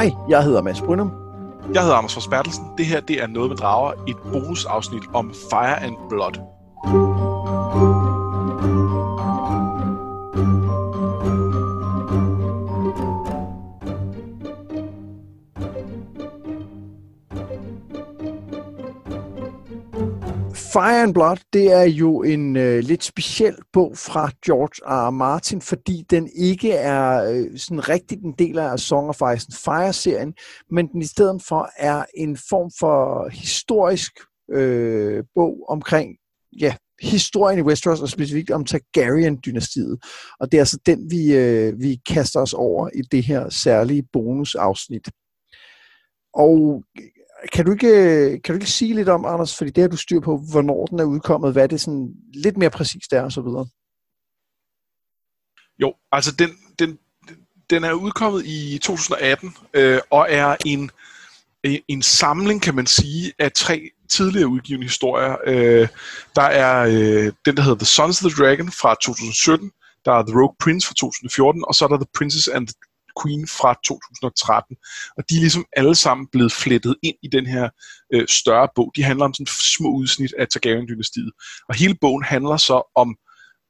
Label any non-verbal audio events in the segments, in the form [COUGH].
Hej, jeg hedder Mads Brynum. Jeg hedder Anders Forsbertelsen. Det her det er Noget med Drager, et bonusafsnit om Fire and Blood. Fire and Blood, det er jo en øh, lidt speciel bog fra George R. R. Martin, fordi den ikke er øh, sådan rigtig en del af Song of Ice and Fire-serien, men den i stedet for er en form for historisk øh, bog omkring ja, historien i Westeros, og specifikt om Targaryen-dynastiet. Og det er altså den, vi, øh, vi kaster os over i det her særlige bonusafsnit. Og kan du, ikke, kan du ikke sige lidt om, Anders, fordi det har du styr på, hvornår den er udkommet, hvad det sådan lidt mere præcist er og så videre? Jo, altså den, den, den er udkommet i 2018 øh, og er en, en samling, kan man sige, af tre tidligere udgivende historier. Øh, der er øh, den, der hedder The Sons of the Dragon fra 2017, der er The Rogue Prince fra 2014, og så er der The Princess and the Queen fra 2013. Og de er ligesom alle sammen blevet flettet ind i den her øh, større bog. De handler om sådan små udsnit af Targaryen-dynastiet. Og hele bogen handler så om,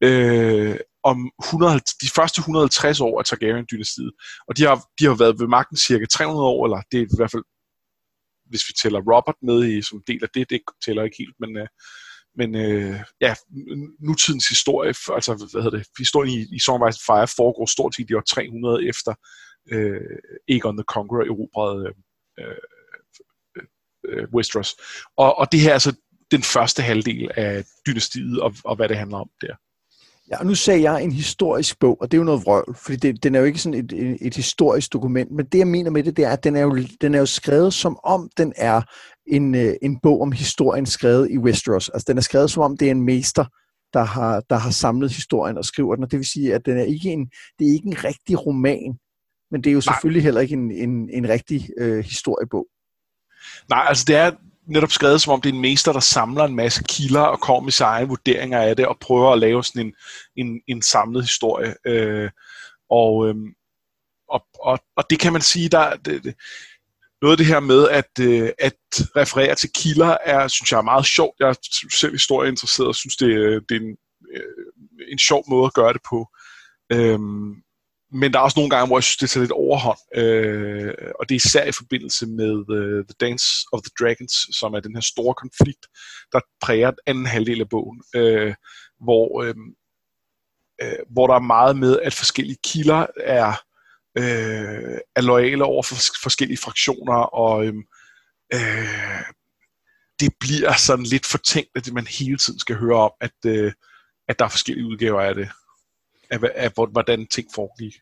øh, om 100, de første 150 år af Targaryen-dynastiet. Og de har, de har været ved magten cirka 300 år, eller det er i hvert fald, hvis vi tæller Robert med i, som del af det, det tæller ikke helt, men... Øh, men øh, ja, nutidens historie, altså hvad hedder det, historien i, i Song of Ice Fire foregår stort set i år 300 efter øh, Aegon the Conqueror erobrede øh, øh, øh, Westeros. Og, og det her er altså den første halvdel af dynastiet og, og hvad det handler om der. Ja, og nu sagde jeg en historisk bog, og det er jo noget vrøvl, fordi det, den er jo ikke sådan et, et, et historisk dokument, men det jeg mener med det, det er, at den er jo, den er jo skrevet som om den er en, øh, en bog om historien skrevet i Westeros. Altså den er skrevet som om det er en mester, der har, der har samlet historien og skriver den, og det vil sige, at den er ikke en, det er ikke en rigtig roman, men det er jo selvfølgelig Nej. heller ikke en, en, en rigtig øh, historiebog. Nej, altså det er netop skrevet som om det er en mester, der samler en masse kilder og kommer med sine egne vurderinger af det, og prøver at lave sådan en, en, en samlet historie. Øh, og, øh, og, og, og det kan man sige, der, det, noget af det her med at, øh, at referere til kilder, er, synes jeg er meget sjovt. Jeg er selv historieinteresseret og synes, det, øh, det er en, øh, en sjov måde at gøre det på. Øhm, men der er også nogle gange, hvor jeg synes, det tager lidt overhånd. Øh, og det er især i forbindelse med uh, The Dance of the Dragons, som er den her store konflikt, der præger anden halvdel af bogen. Øh, hvor, øh, øh, hvor der er meget med, at forskellige kilder er øh, er lojale over for forskellige fraktioner, og øh, øh, det bliver sådan lidt fortænkt, at man hele tiden skal høre om, at, øh, at der er forskellige udgaver af det, af, af hvordan ting foregik.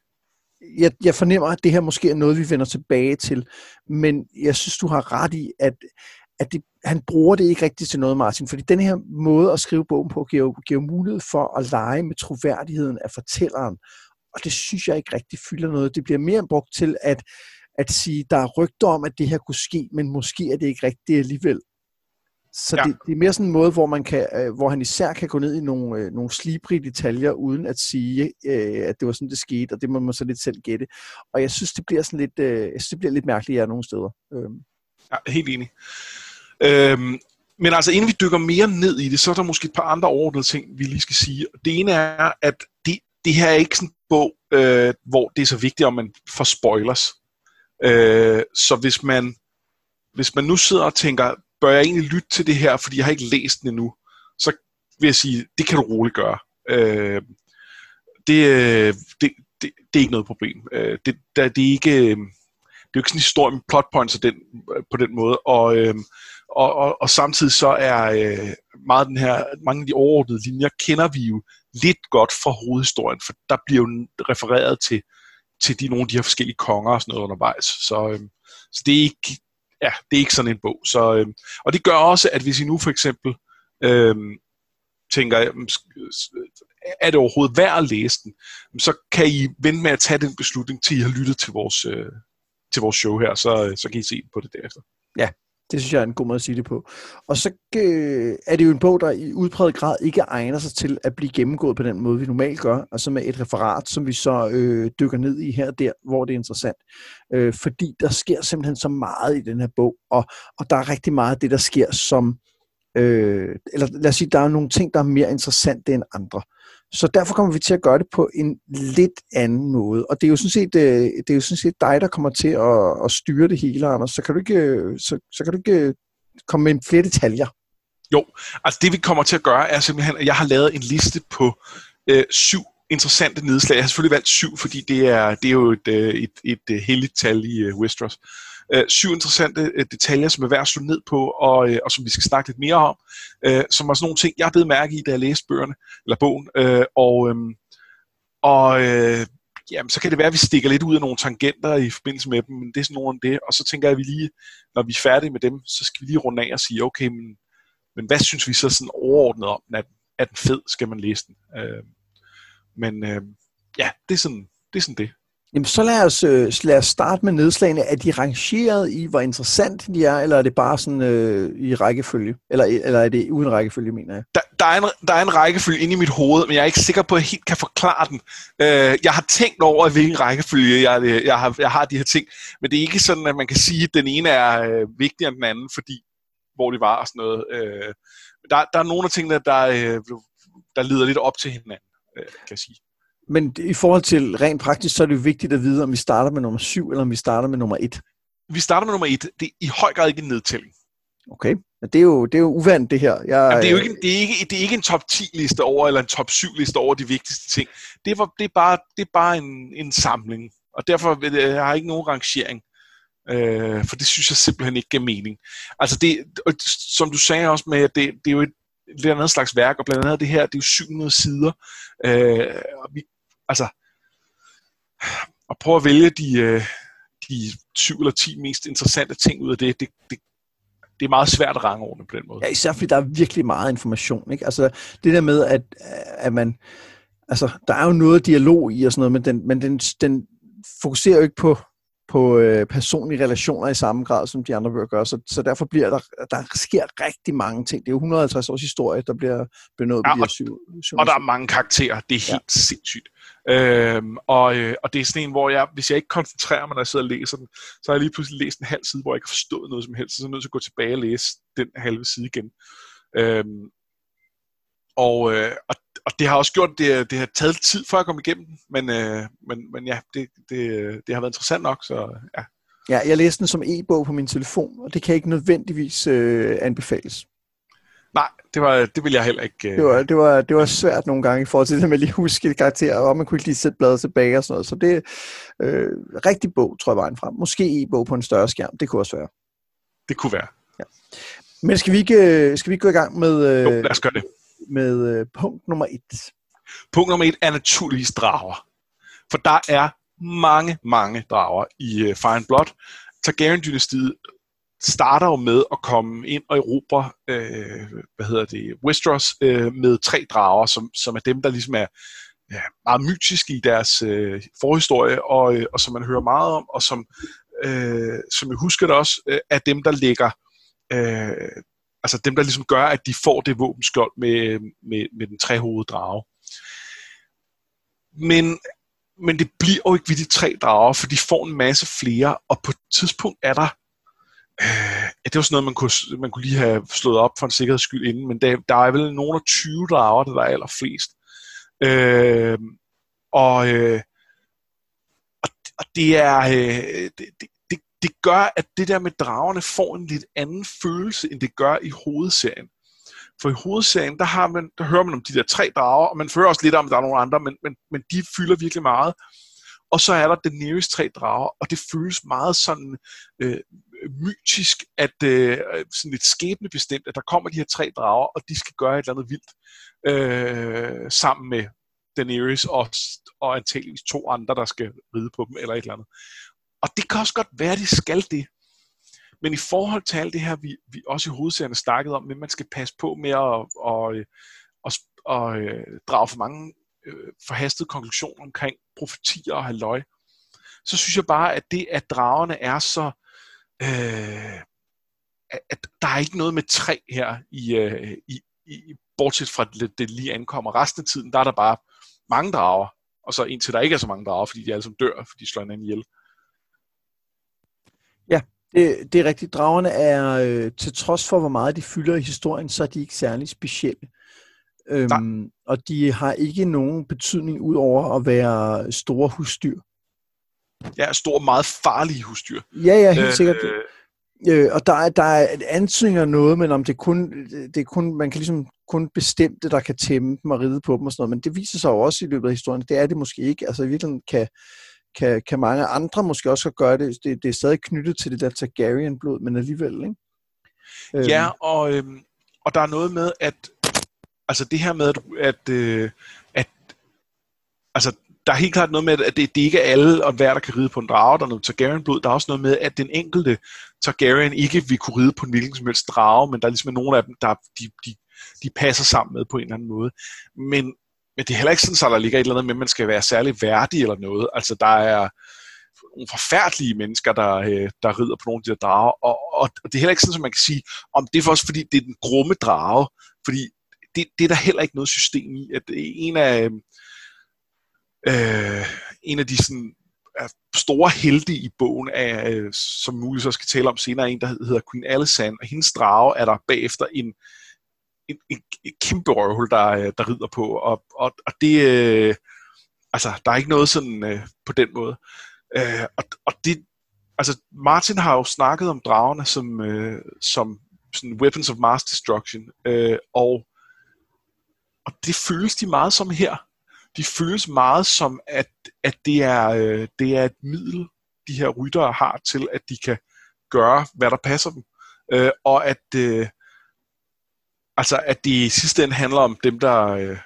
Jeg, jeg fornemmer, at det her måske er noget, vi vender tilbage til, men jeg synes, du har ret i, at, at det, han bruger det ikke rigtigt til noget, Martin, fordi den her måde at skrive bogen på giver, giver mulighed for at lege med troværdigheden af fortælleren, og det synes jeg ikke rigtig fylder noget. Det bliver mere brugt til at, at sige, der er rygter om, at det her kunne ske, men måske er det ikke rigtigt alligevel. Så ja. det, det er mere sådan en måde, hvor, man kan, øh, hvor han især kan gå ned i nogle, øh, nogle slibrige detaljer, uden at sige, øh, at det var sådan, det skete, og det må man så lidt selv gætte. Og jeg synes, det bliver sådan lidt, øh, jeg synes, det bliver lidt mærkeligt ja, nogle steder. Øhm. Ja, helt enig. Øhm, men altså, inden vi dykker mere ned i det, så er der måske et par andre overordnede ting, vi lige skal sige. Det ene er, at det, det her er ikke sådan en bog, øh, hvor det er så vigtigt, om man får spoilers. Øh, så hvis man, hvis man nu sidder og tænker, bør jeg egentlig lytte til det her, fordi jeg har ikke læst den endnu, så vil jeg sige, det kan du roligt gøre. Øh, det, øh, det, det, det er ikke noget problem. Øh, det, der, det er ikke... Øh, det er jo ikke sådan en historie med plot points den, øh, på den måde, og, øh, og, og, og samtidig så er øh, meget den her, mange af de overordnede linjer kender vi jo lidt godt fra hovedhistorien, for der bliver jo refereret til, til de, nogle af de her forskellige konger og sådan noget undervejs. Så, øh, så det, er ikke, ja, det er ikke sådan en bog. Så, øhm, og det gør også, at hvis I nu for eksempel øhm, tænker, er det overhovedet værd at læse den, så kan I vente med at tage den beslutning, til I har lyttet til vores, øh, til vores show her, så, øh, så kan I se på det derefter. Ja, det synes jeg er en god måde at sige det på. Og så øh, er det jo en bog, der i udpræget grad ikke egner sig til at blive gennemgået på den måde, vi normalt gør, altså med et referat, som vi så øh, dykker ned i her og der, hvor det er interessant. Øh, fordi der sker simpelthen så meget i den her bog, og, og der er rigtig meget af det, der sker, som... Øh, eller lad os sige, der er nogle ting, der er mere interessante end andre. Så derfor kommer vi til at gøre det på en lidt anden måde. Og det er jo sådan set, øh, det er jo sådan set dig, der kommer til at, at styre det hele, Anders. Så kan du ikke, øh, så, så kan du ikke øh, komme med flere detaljer. Jo, altså det vi kommer til at gøre er simpelthen, at jeg har lavet en liste på øh, syv interessante nedslag. Jeg har selvfølgelig valgt syv, fordi det er, det er jo et, et, et, et heldigt tal i øh, Westeros øh, syv interessante øh, detaljer, som er værd at slå ned på, og, øh, og som vi skal snakke lidt mere om, øh, som var sådan nogle ting, jeg blev mærke i, da jeg læste bøgerne, eller bogen, øh, og, øh, og øh, jamen, så kan det være, at vi stikker lidt ud af nogle tangenter i forbindelse med dem, men det er sådan nogle af det, og så tænker jeg, at vi lige, når vi er færdige med dem, så skal vi lige runde af og sige, okay, men, men hvad synes vi så sådan overordnet om, at er den fed, skal man læse den. Øh, men øh, ja, det er sådan det. Er sådan det. Jamen, så lad os, øh, lad os starte med nedslagene. Er de rangeret i, hvor interessant de er, eller er det bare sådan øh, i rækkefølge? Eller, øh, eller er det uden rækkefølge, mener jeg? Der, der, er en, der er en rækkefølge inde i mit hoved, men jeg er ikke sikker på, at jeg helt kan forklare den. Øh, jeg har tænkt over, hvilken rækkefølge jeg, øh, jeg, har, jeg har de her ting, men det er ikke sådan, at man kan sige, at den ene er øh, vigtigere end den anden, fordi hvor de var og sådan noget. Øh, der, der er nogle af tingene, der, øh, der lider lidt op til hinanden, øh, kan jeg sige. Men i forhold til rent praktisk, så er det jo vigtigt at vide, om vi starter med nummer 7, eller om vi starter med nummer 1. Vi starter med nummer 1. Det er i høj grad ikke en nedtælling. Okay. Det er jo, det er jo uvandt, det her. Jeg, Jamen, det, er jo ikke, det, er ikke, det er ikke en top 10-liste over, eller en top 7-liste over de vigtigste ting. Det, var, det er bare, det er bare en, en samling. Og derfor jeg, jeg har ikke nogen rangering. Øh, for det synes jeg simpelthen ikke giver mening. Altså det, som du sagde også med, at det, det er jo et lidt andet slags værk, og blandt andet det her, det er jo 700 sider. Øh, og vi, altså, at prøve at vælge de, øh, de 7 eller 10 mest interessante ting ud af det, det, det, det er meget svært at rangordne på den måde. Ja, især fordi der er virkelig meget information. Ikke? Altså, det der med, at, at man... Altså, der er jo noget dialog i og sådan noget, men den, men den, den fokuserer jo ikke på, på øh, personlige relationer i samme grad, som de andre bøger gør. Så, så derfor bliver der, der sker rigtig mange ting. Det er jo 150 års historie, der bliver benået ja, på de her syv, syv, Og der er mange karakterer. Det er helt ja. sindssygt. Øhm, og, øh, og det er sådan en, hvor jeg, hvis jeg ikke koncentrerer mig, når jeg sidder og læser den, så har jeg lige pludselig læst en halv side, hvor jeg ikke har forstået noget som helst, så er jeg nødt til at gå tilbage og læse den halve side igen. Øhm, og, øh, og, og det har også gjort, det, det har taget tid for at komme igennem den, men, øh, men, men ja, det, det, det har været interessant nok, så ja. Ja, jeg læste den som e-bog på min telefon, og det kan ikke nødvendigvis øh, anbefales. Nej, det, var, det vil jeg heller ikke. Øh... Det, var, det, var, det var svært nogle gange i forhold til det med lige huske karakterer, og man kunne ikke lige sætte bladet tilbage og sådan noget. Så det er øh, rigtig bog, tror jeg, vejen frem. Måske e-bog på en større skærm, det kunne også være. Det kunne være. Ja. Men skal vi ikke, øh, skal vi ikke gå i gang med, øh, jo, lad os gøre det med øh, punkt nummer et? Punkt nummer et er naturligvis drager. For der er mange, mange drager i øh, Fire and Blood. Targaryen-dynastiet starter jo med at komme ind og erobre, øh, hvad hedder det, Westeros øh, med tre drager, som, som er dem, der ligesom er ja, meget mytiske i deres øh, forhistorie, og, øh, og som man hører meget om, og som, øh, som jeg husker det også, øh, er dem, der ligger, øh, altså dem, der ligesom gør, at de får det våbenskjold med, øh, med, med den trehovede drage. Men men det bliver jo ikke ved de tre drager, for de får en masse flere, og på et tidspunkt er der Øh, ja, det var sådan noget, man kunne, man kunne lige have slået op for en sikkerheds skyld inden, men der, der er vel nogen af 20 drager, der er allerflest. Øh, og, øh, og, og det er øh, det, det, det, gør, at det der med dragerne får en lidt anden følelse, end det gør i hovedserien. For i hovedserien, der, har man, der hører man om de der tre drager, og man hører også lidt om, at der er nogle andre, men, men, men de fylder virkelig meget. Og så er der den Daenerys tre drager, og det føles meget sådan øh, mytisk, at øh, sådan lidt skæbnebestemt, at der kommer de her tre drager, og de skal gøre et eller andet vildt øh, sammen med Daenerys og, og antageligvis to andre, der skal ride på dem, eller et eller andet. Og det kan også godt være, at det skal det. Men i forhold til alt det her, vi, vi også i hovedserien snakket om, at man skal passe på med at, og, øh, og, og, og drage for mange øh, forhastede konklusioner omkring profetier og halvøj, så synes jeg bare, at det, at dragerne er så øh, at der er ikke noget med træ her, i, øh, i, i, bortset fra det, det lige ankommer. Resten af tiden, der er der bare mange drager, og så indtil der ikke er så mange drager, fordi de alle sammen dør, fordi de slår hinanden ihjel. Øh, det, det er rigtigt. Dragerne er, øh, til trods for hvor meget de fylder i historien, så er de ikke særlig specielle. Øhm, og de har ikke nogen betydning ud over at være store husdyr. Ja, store, meget farlige husdyr. Ja, ja, helt øh, sikkert. Øh, og der er, der er ansøgninger noget, men om det kun, det er kun, man kan ligesom kun bestemte, der kan tæmme dem og ride på dem og sådan noget, men det viser sig jo også i løbet af historien, det er det måske ikke. Altså i virkeligheden kan, kan, kan mange andre måske også gøre det. det. Det er stadig knyttet til det der Targaryen-blod, men alligevel, ikke? Øhm. Ja, og, øhm, og der er noget med, at altså det her med, at, at, øh, at altså, der er helt klart noget med, at det, det ikke er alle og hver, der kan ride på en drage, der er noget Targaryen-blod. Der er også noget med, at den enkelte Targaryen ikke vil kunne ride på en hvilken som helst drage, men der er ligesom nogle af dem, der de, de, de passer sammen med på en eller anden måde. Men, men det er heller ikke sådan, at der ligger et eller andet med, at man skal være særlig værdig eller noget. Altså der er nogle forfærdelige mennesker, der, øh, der rider på nogle af de der drager, og, og, og det er heller ikke sådan, at man kan sige, om det er for også fordi, det er den grumme drage, fordi det, det er der heller ikke noget system i. At en af, øh, øh en af de sådan, store helte i bogen, er, øh, som muligvis så skal tale om senere, en, der hedder Queen Alysanne, og hendes drage er der bagefter en, en, en, en kæmpe røvhul, der, øh, der rider på, og, og, og det, øh, altså, der er ikke noget sådan øh, på den måde. Øh, og, og det, altså, Martin har jo snakket om dragerne som, øh, som sådan weapons of mass destruction, øh, og, og det føles de meget som her de føles meget som, at, at det, er, øh, det er et middel, de her ryttere har til, at de kan gøre, hvad der passer dem. Øh, og at, øh, altså, at det i sidste ende handler om dem, der, øh,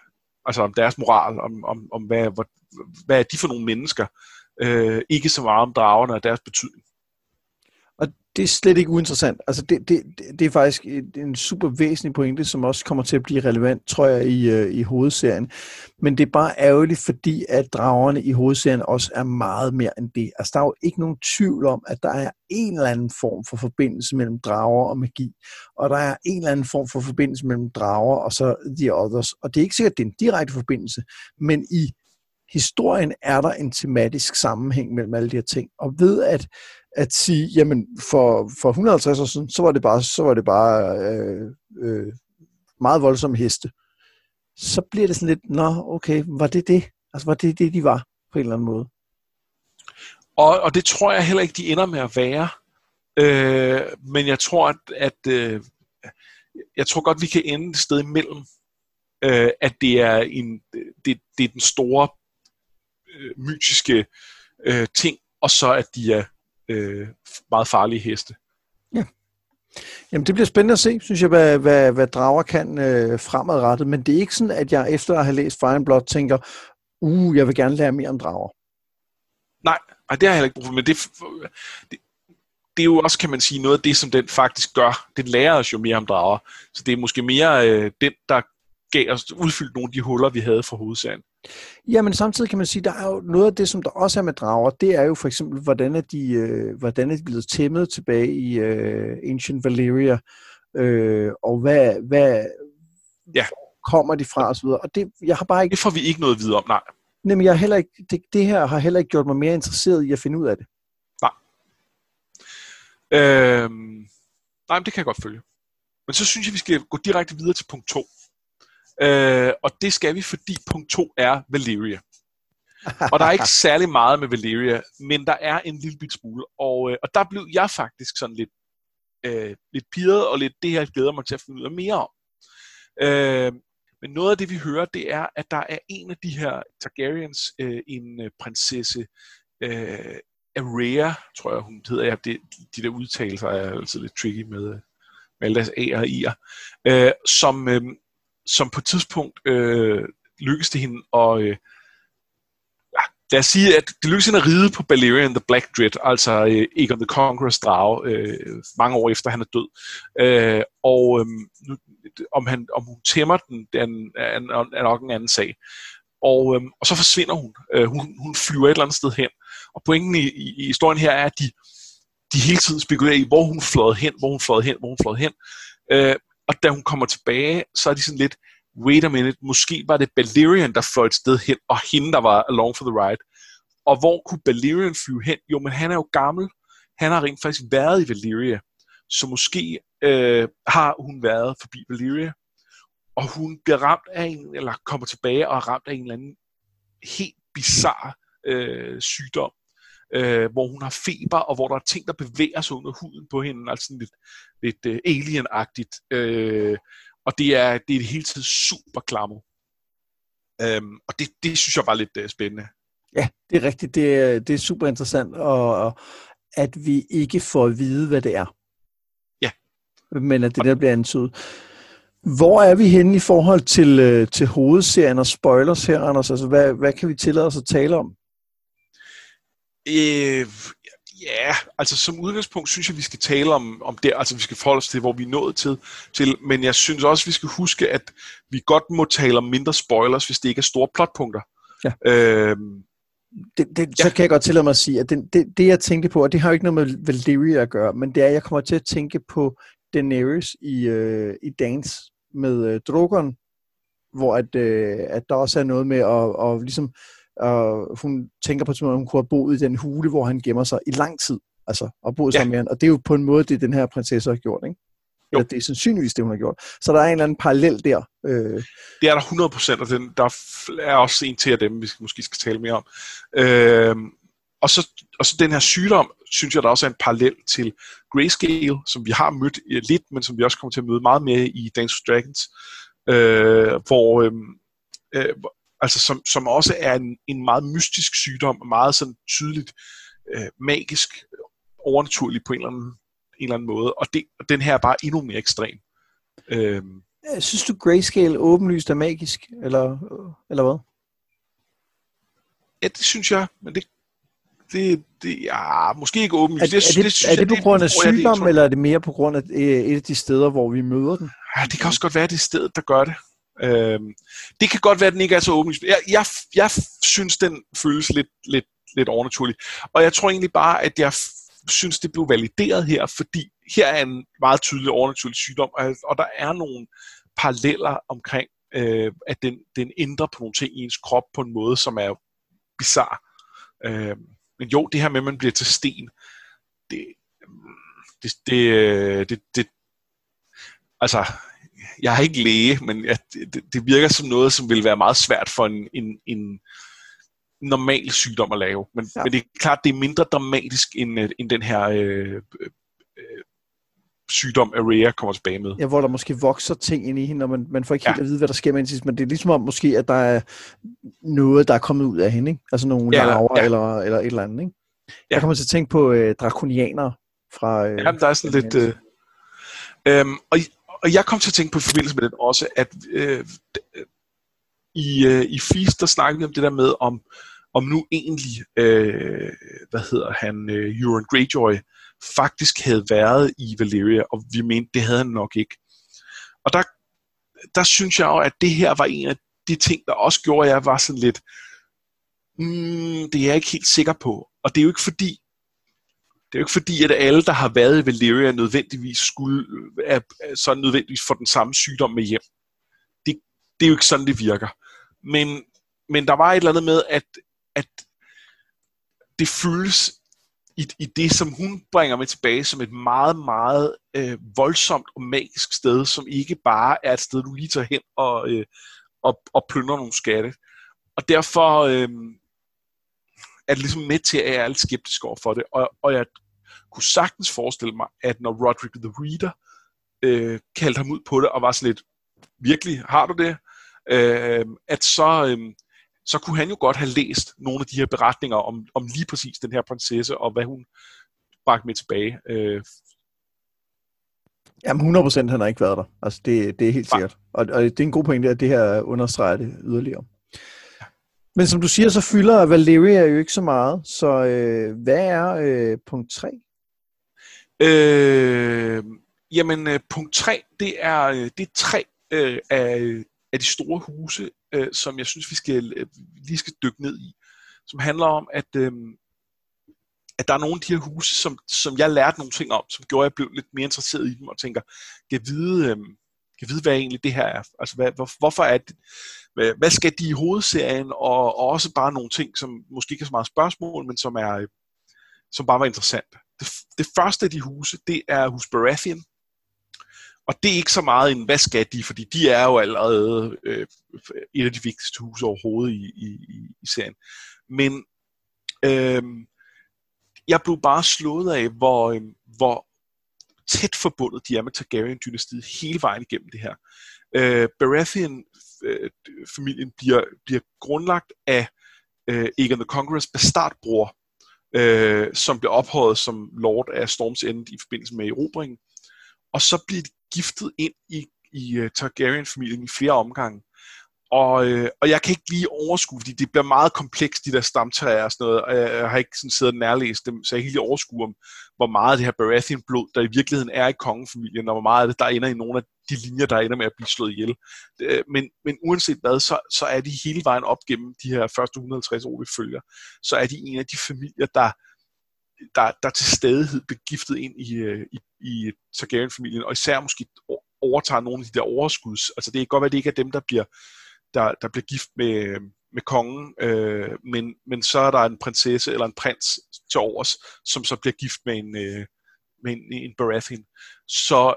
altså om deres moral, om, om, om hvad, hvad, hvad er de for nogle mennesker, øh, ikke så meget om dragerne og deres betydning det er slet ikke uinteressant. Altså det, det, det er faktisk en super væsentlig pointe, som også kommer til at blive relevant, tror jeg, i, øh, i hovedserien. Men det er bare ærgerligt, fordi at dragerne i hovedserien også er meget mere end det. Altså der er jo ikke nogen tvivl om, at der er en eller anden form for forbindelse mellem drager og magi. Og der er en eller anden form for forbindelse mellem drager og så The Others. Og det er ikke sikkert, at det er en direkte forbindelse, men i historien er der en tematisk sammenhæng mellem alle de her ting. Og ved at at sige, jamen for, for 150 år siden, så var det bare, så var det bare øh, øh, meget voldsomme heste. Så bliver det sådan lidt, nå okay, var det det? Altså var det det, de var på en eller anden måde? Og, og det tror jeg heller ikke, de ender med at være. Øh, men jeg tror, at, at øh, jeg tror godt, vi kan ende et sted imellem. Øh, at det er, en, det, det er den store øh, mytiske øh, ting, og så at de er øh, meget farlige heste. Ja. Jamen det bliver spændende at se, synes jeg, hvad, hvad, hvad drager kan øh, fremadrettet, men det er ikke sådan, at jeg efter at have læst Fire and Blood tænker, uh, jeg vil gerne lære mere om drager. Nej, nej det har jeg heller ikke brug for, men det, det, det er jo også, kan man sige, noget af det, som den faktisk gør. Det lærer os jo mere om drager. Så det er måske mere øh, den, der gav os udfyldt nogle af de huller, vi havde fra hovedserien. Ja, men samtidig kan man sige, der er jo noget af det, som der også er med drager, det er jo for eksempel, hvordan er de, øh, hvordan er de blevet tæmmet tilbage i øh, Ancient Valyria, øh, og hvad, hvad ja. kommer de fra osv. Og det, jeg har bare ikke... Det får vi ikke noget videre om, nej. Jamen, jeg heller ikke, det, det her har heller ikke gjort mig mere interesseret i at finde ud af det. Nej. Øhm, nej, men det kan jeg godt følge. Men så synes jeg, vi skal gå direkte videre til punkt 2. Øh, og det skal vi, fordi punkt 2 er Valyria. og der er ikke [LAUGHS] særlig meget med Valyria, men der er en lille bit smule. Og, øh, og der blev jeg faktisk sådan lidt, øh, lidt pirret, og lidt det her glæder mig til at finde ud af mere om. Øh, men noget af det, vi hører, det er, at der er en af de her Targaryens, øh, en øh, prinsesse, øh, Arya, tror jeg, hun hedder. Ja, det, de der udtalelser er altid lidt tricky med, med alle deres A'er og I'er. Øh, som, øh, som på et tidspunkt øh, lykkes det hende at... Øh, ja, lad os sige, at det lykkes hende at ride på Balerion the Black Dread, altså øh, Egon the Conqueror's drage, øh, mange år efter han er død. Øh, og øh, nu, om, han, om hun tæmmer den, den er, er, nok en anden sag. Og, øh, og så forsvinder hun. Øh, hun. Hun flyver et eller andet sted hen. Og pointen i, i, i historien her er, at de, de hele tiden spekulerer i, hvor hun fløj hen, hvor hun fløj hen, hvor hun fløj hen. Øh, og da hun kommer tilbage, så er de sådan lidt, wait a minute, måske var det Balerion, der fløj et sted hen, og hende, der var along for the ride. Og hvor kunne Balerion flyve hen? Jo, men han er jo gammel. Han har rent faktisk været i Valyria. Så måske øh, har hun været forbi Valyria, og hun bliver ramt af en, eller kommer tilbage og er ramt af en eller anden helt bizarre øh, sygdom, øh, hvor hun har feber, og hvor der er ting, der bevæger sig under huden på hende, altså sådan lidt, lidt øh, alien-agtigt. Øh, og det er, det er hele tiden super klammer. Øhm, og det, det synes jeg var lidt øh, spændende. Ja, det er rigtigt. Det er, det er super interessant, og, og at vi ikke får at vide, hvad det er. Ja. Men at det der bliver antydet. Hvor er vi henne i forhold til, øh, til hovedserien og spoilers her, Anders? Altså, hvad, hvad kan vi tillade os at tale om? Øh, ja, altså som udgangspunkt synes jeg, vi skal tale om, om det, altså vi skal forholde os til, hvor vi er nået til, til, men jeg synes også, vi skal huske, at vi godt må tale om mindre spoilers, hvis det ikke er store plotpunkter. Ja. Øh, det, det, så ja. kan jeg godt tillade mig at sige, at det, det, det jeg tænkte på, og det har jo ikke noget med Valyria at gøre, men det er, at jeg kommer til at tænke på Daenerys i, øh, i Dance med øh, Drogon, hvor at, øh, at der også er noget med at, og ligesom, øh, hun tænker på, at hun kunne have boet i den hule, hvor han gemmer sig i lang tid, altså, og boet ja. sammen med han, og det er jo på en måde, det den her prinsesse har gjort, ikke? Jo. Eller det er sandsynligvis det, hun har gjort. Så der er en eller anden parallel der. Øh. Det er der 100 procent, og den, der er også en til af dem, vi måske skal tale mere om. Øh, og, så, og så den her sygdom, synes jeg, der også er en parallel til Grayscale, som vi har mødt lidt, men som vi også kommer til at møde meget mere i Dance of Dragons, øh, hvor, øh, øh, altså som, som også er en, en meget mystisk sygdom, meget sådan tydeligt øh, magisk, overnaturlig på en eller anden en eller anden måde, og, det, og den her er bare endnu mere ekstrem. Øhm. Synes du Grayscale åbenlyst er magisk, eller, eller hvad? Ja, det synes jeg, men det, det, det ja, måske ikke åbenlyst. Er, det, er det, det, synes er det på grund af sygdom, eller er det mere på grund af et af de steder, hvor vi møder den? Ja, det kan også godt være, det sted, der gør det. Øh, det kan godt være, at den ikke er så åbenlyst. Jeg, jeg, jeg synes, den føles lidt, lidt, lidt overnaturlig. Og jeg tror egentlig bare, at jeg synes, det blev valideret her, fordi her er en meget tydelig overnaturlig sygdom, og, og der er nogle paralleller omkring, øh, at den, den ændrer på nogle ting i ens krop på en måde, som er bizarre. Øh, men jo, det her med, at man bliver til sten, det, mm, det, det, øh, det, det altså, jeg er ikke læge, men jeg, det, det virker som noget, som vil være meget svært for en, en, en, normal sygdom at lave. Men, ja. men det er klart, det er mindre dramatisk end, øh, end den her øh, øh, sygdom, Area kommer tilbage med. Ja, hvor der måske vokser ting ind i hende, og man, man får ikke helt ja. at vide, hvad der sker med hende men det er ligesom om måske, at der er noget, der er kommet ud af hende, ikke? Altså nogle ja, laver ja. eller, eller et eller andet, ikke? Ja. Jeg kommer til at tænke på øh, drakonianer fra... Øh, ja, der er sådan lidt... Øh, øh, og, og jeg kom til at tænke på i forbindelse med den også, at øh, øh, i, øh, i Feast, der snakkede vi om det der med, om om nu egentlig, øh, hvad hedder han, øh, Euron Greyjoy, faktisk havde været i Valyria, og vi mente, det havde han nok ikke. Og der, der synes jeg jo, at det her var en af de ting, der også gjorde, at jeg var sådan lidt, mm, det er jeg ikke helt sikker på. Og det er jo ikke fordi, det er jo ikke fordi, at alle, der har været i Valeria, nødvendigvis skulle, øh, er, er så nødvendigvis få den samme sygdom med hjem. Det, det er jo ikke sådan, det virker. Men, men der var et eller andet med, at at det føles i, i det, som hun bringer med tilbage, som et meget, meget øh, voldsomt og magisk sted, som ikke bare er et sted, du lige tager hen og, øh, og, og plyndrer nogle skatte. Og derfor øh, er ligesom med til, at jeg er lidt skeptisk over for det. Og, og jeg kunne sagtens forestille mig, at når Roderick the Reader øh, kaldte ham ud på det, og var sådan lidt, virkelig, har du det? Øh, at så, øh, så kunne han jo godt have læst nogle af de her beretninger om, om lige præcis den her prinsesse, og hvad hun bragte med tilbage. Øh. Jamen 100% han har ikke været der. Altså det, det er helt sikkert. Og, og det er en god pointe, at det her understreger det yderligere. Men som du siger, så fylder Valeria jo ikke så meget. Så øh, hvad er øh, punkt 3? Øh, jamen øh, punkt 3, det er, øh, det er tre øh, af, af de store huse, øh, som jeg synes, vi skal øh, lige skal dykke ned i, som handler om, at øh, at der er nogle af de her huse, som, som jeg lærte nogle ting om, som gjorde, at jeg blev lidt mere interesseret i dem, og tænker, kan jeg vide, øh, kan vide hvad egentlig det her er? Altså, hvad, hvor, hvorfor er det, hvad, hvad skal de i hovedserien, og, og også bare nogle ting, som måske ikke er så meget spørgsmål, men som, er, som bare var interessant. Det, det første af de huse, det er hus Baratheon, og det er ikke så meget en, hvad skal de, fordi de er jo allerede øh, et af de vigtigste huse overhovedet i, i, i serien. Men øh, jeg blev bare slået af, hvor, øh, hvor tæt forbundet de er med Targaryen-dynastiet hele vejen igennem det her. Øh, Baratheon-familien bliver, bliver grundlagt af øh, Aegon the Conquerors bastardbror, øh, som bliver ophøjet som lord af Storms End i forbindelse med erobringen. Og så bliver de giftet ind i, i uh, Targaryen-familien i flere omgange. Og, øh, og jeg kan ikke lige overskue, fordi det bliver meget komplekst, de der stamtræer og sådan noget, og jeg, jeg har ikke sådan siddet og nærlæst dem, så jeg kan ikke lige overskue om, hvor meget af det her Baratheon-blod, der i virkeligheden er i kongefamilien, og hvor meget af det, der ender i nogle af de linjer, der ender med at blive slået ihjel. Øh, men, men uanset hvad, så, så er de hele vejen op gennem de her første 150 år, vi følger, så er de en af de familier, der, der, der til stadighed bliver giftet ind i, øh, i, i Targaryen-familien, og især måske overtager nogle af de der overskuds. Altså det kan godt være, at det ikke er dem, der bliver, der, der bliver gift med, med kongen, øh, men, men så er der en prinsesse eller en prins til overs, som så bliver gift med en, øh, med en, en Baratheon. Så,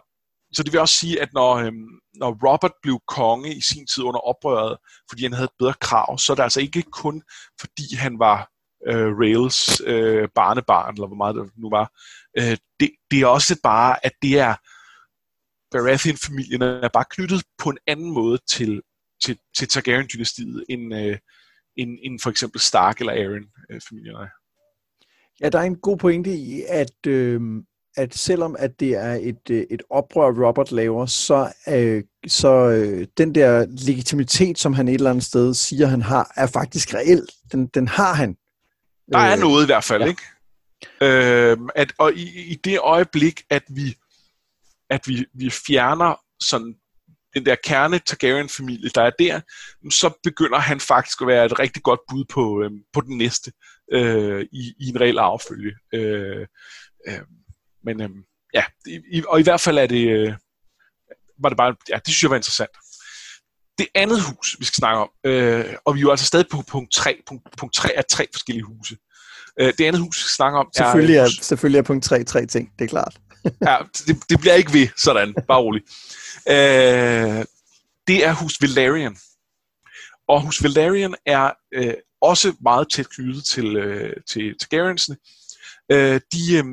så det vil også sige, at når, øh, når Robert blev konge i sin tid under oprøret, fordi han havde et bedre krav, så er det altså ikke kun fordi han var øh, Rails øh, barnebarn, eller hvor meget det nu var. Øh, det, det er også bare, at det er Baratheon-familien er bare knyttet på en anden måde til, til, til Targaryen-dynastiet, end, øh, end, end for eksempel Stark eller Aaron-familierne øh, Ja, der er en god pointe i, at, øh, at selvom at det er et, øh, et oprør, Robert laver, så, øh, så øh, den der legitimitet, som han et eller andet sted siger, han har, er faktisk reel. Den, den har han. Der er øh, noget i hvert fald, ja. ikke? Øh, at, og i, i det øjeblik, at vi at vi, vi fjerner sådan den der kerne Targaryen-familie, der er der, så begynder han faktisk at være et rigtig godt bud på, øh, på den næste øh, i, i en reel affølge. Øh, øh, men øh, ja, i, og i hvert fald er det, øh, var det bare, ja, det synes jeg var interessant. Det andet hus, vi skal snakke om, øh, og vi er jo altså stadig på punkt 3, punkt, punkt 3 er tre forskellige huse. Øh, det andet hus, vi skal snakke om, selvfølgelig er... er selvfølgelig er punkt 3 tre ting, det er klart ja, det, det bliver ikke ved sådan, bare rolig. Øh, det er hus Valerian. Og hus Valerian er øh, også meget tæt knyttet til, øh, til Targaryensene. Øh, de, øh,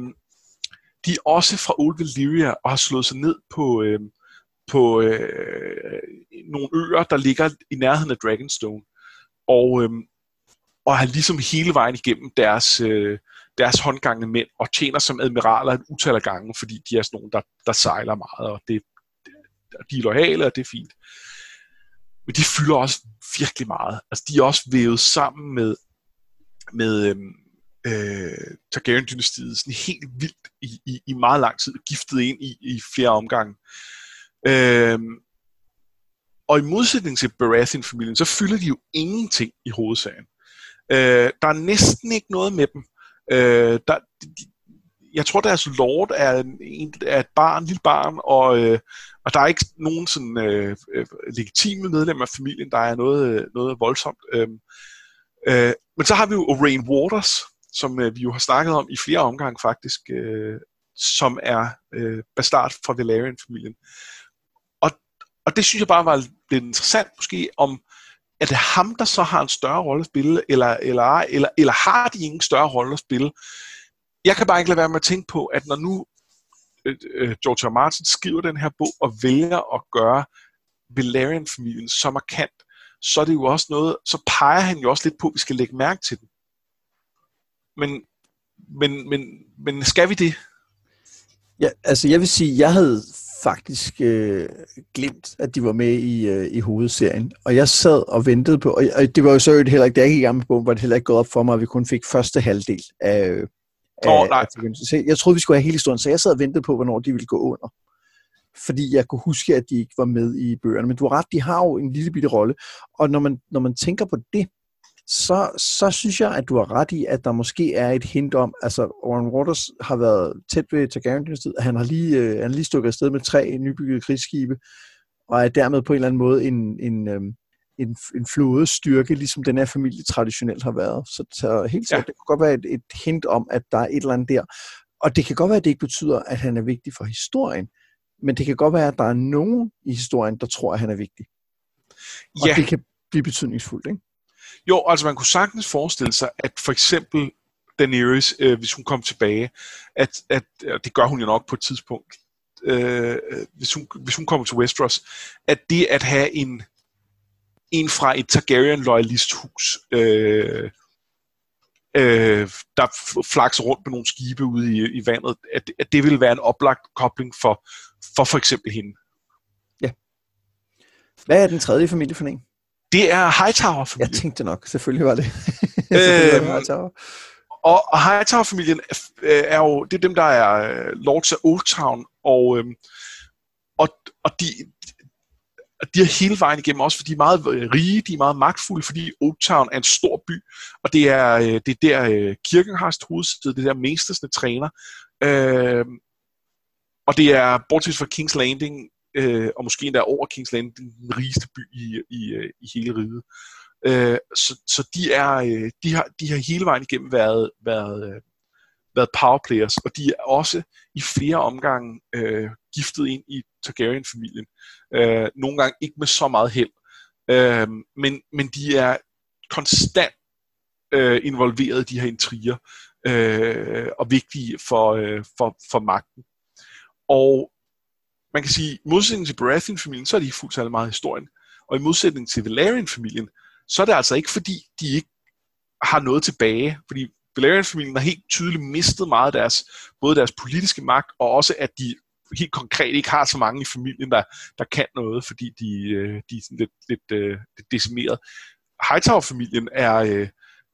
de er også fra Old Valyria og har slået sig ned på, øh, på øh, nogle øer, der ligger i nærheden af Dragonstone. Og, øh, og har ligesom hele vejen igennem deres, øh, deres håndgangende mænd og tjener som admiraler et utal af gange, fordi de er sådan nogle, der, der sejler meget, og det, det, de er lojale, og det er fint. Men de fylder også virkelig meget. Altså, de er også vævet sammen med, med øhm, øh, Targaryen-dynastiet sådan helt vildt i, i, i meget lang tid, giftet ind i, i flere omgange. Øhm, og i modsætning til Baratheon-familien, så fylder de jo ingenting i hovedsagen. Øh, der er næsten ikke noget med dem. Øh, der, de, jeg tror, deres lord er, en, er et barn, et lille barn, og, øh, og der er ikke nogen sådan øh, øh legitime medlemmer af familien, der er noget, øh, noget voldsomt. Øh, øh, men så har vi jo Rain Waters, som øh, vi jo har snakket om i flere omgange faktisk, øh, som er øh, bastard fra Valerian-familien. Og, og det synes jeg bare var lidt interessant måske, om er det ham, der så har en større rolle at spille, eller, eller, eller, eller har de ingen større rolle at spille? Jeg kan bare ikke lade være med at tænke på, at når nu øh, øh George R. Martin skriver den her bog og vælger at gøre Valerian-familien så markant, så er det jo også noget, så peger han jo også lidt på, at vi skal lægge mærke til den. Men, men, men, men skal vi det? Ja, altså jeg vil sige, jeg havde faktisk øh, glemt, at de var med i, øh, i hovedserien. Og jeg sad og ventede på, og, og det var jo så heller ikke, da jeg gik i gang med bogen, var det heller ikke gået op for mig, at vi kun fik første halvdel af, oh, nej. af Jeg troede, vi skulle have hele historien, så jeg sad og ventede på, hvornår de ville gå under. Fordi jeg kunne huske, at de ikke var med i bøgerne. Men du har ret, de har jo en lille bitte rolle. Og når man, når man tænker på det, så, så synes jeg, at du har ret i, at der måske er et hint om, altså Warren Waters har været tæt ved Targaryen-dynastiet, han har lige, øh, han har lige stukket afsted med tre nybyggede krigsskibe, og er dermed på en eller anden måde en, en, øh, en, en flådestyrke, ligesom den her familie traditionelt har været. Så, så helt sikkert, ja. det kan godt være et, et hint om, at der er et eller andet der. Og det kan godt være, at det ikke betyder, at han er vigtig for historien, men det kan godt være, at der er nogen i historien, der tror, at han er vigtig. Og ja. det kan blive betydningsfuldt, ikke? Jo, altså man kunne sagtens forestille sig, at for eksempel Daenerys, øh, hvis hun kom tilbage, at, at og det gør hun jo nok på et tidspunkt, øh, hvis, hun, hvis hun kommer til Westeros, at det at have en, en fra et Targaryen-loyalisthus, øh, øh, der flakser rundt med nogle skibe ude i, i vandet, at, at det vil være en oplagt kobling for for, for eksempel hende. Ja. Hvad er den tredje familie for en? Det er Hightower-familien. Jeg tænkte nok, selvfølgelig var det. [LAUGHS] øhm, Hightower. Og, og Hightower-familien øh, er jo, det er dem, der er øh, Lords af Old Town, og, øhm, og, og de, de er hele vejen igennem, også fordi de er meget rige, de er meget magtfulde, fordi Old Town er en stor by, og det er, øh, det er der kirken har sit hovedsted, det er der mestersne træner. Øh, og det er, bortset fra King's Landing, øh, og måske endda over King's Landing, den rigeste by i, i, øh, i hele riget. Øh, så, så de, er, øh, de, har, de har hele vejen igennem været, været, øh, været powerplayers, og de er også i flere omgange øh, giftet ind i Targaryen-familien. Øh, nogle gange ikke med så meget held, øh, men, men de er konstant øh, involveret i de her intriger, øh, og vigtige for, øh, for, for magten. Og man kan sige, i modsætning til Baratheon-familien, så er de ikke fuldt særlig meget historien. Og i modsætning til Valerian-familien, så er det altså ikke fordi, de ikke har noget tilbage. Fordi Valerian-familien har helt tydeligt mistet meget af deres, både deres politiske magt, og også at de helt konkret ikke har så mange i familien, der, der kan noget, fordi de, øh, de er sådan lidt, lidt, øh, lidt decimeret. Hightower-familien er, øh,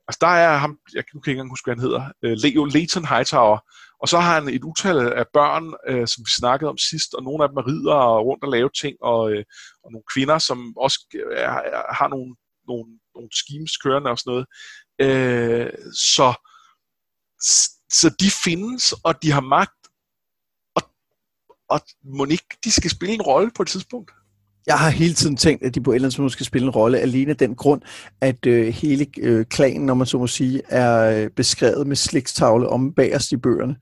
altså der er ham, jeg kan ikke engang huske, hvad han hedder, øh, Leo Leighton Hightower, og så har han et utal af børn, øh, som vi snakkede om sidst, og nogle af dem er ridder og rundt og lave ting, og, øh, og nogle kvinder, som også er, er, har nogle, nogle, nogle schemes kørende og sådan noget. Øh, så, så de findes, og de har magt, og, og må ikke de skal spille en rolle på et tidspunkt? Jeg har hele tiden tænkt, at de på et eller andet måde skal spille en rolle, alene den grund, at øh, hele øh, klanen, når man så må sige, er øh, beskrevet med slægtstavle om bagerst i bøgerne.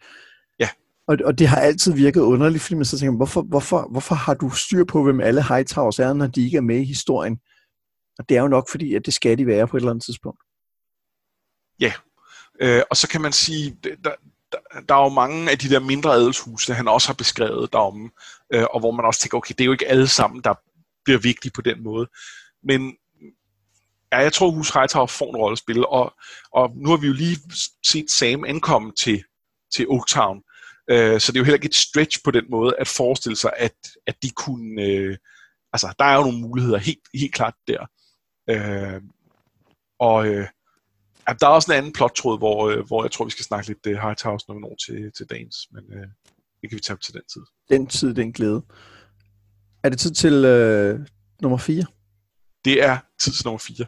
Ja. Og, og det har altid virket underligt, fordi man så tænker, hvorfor, hvorfor, hvorfor har du styr på, hvem alle Hightowers er, når de ikke er med i historien? Og det er jo nok fordi, at det skal de være på et eller andet tidspunkt. Ja, øh, og så kan man sige, der, der, der er jo mange af de der mindre adelshuse, han også har beskrevet derom, øh, og hvor man også tænker, okay, det er jo ikke alle sammen, der bliver vigtige på den måde. Men ja, jeg tror, Hus Hightower får en rolle at spille, og, og nu har vi jo lige set Sam ankomme til, til Oaktown, øh, så det er jo heller ikke et stretch på den måde at forestille sig, at, at de kunne... Øh, altså, der er jo nogle muligheder helt, helt klart der. Øh, og øh, der er også en anden plottråd, hvor, øh, hvor jeg tror, vi skal snakke lidt øh, Hightower, når vi når til, til dagens, men øh, det kan vi tage til den tid. Den tid, den glæde. Er det tid til øh, nummer 4? Det er tid til nummer 4.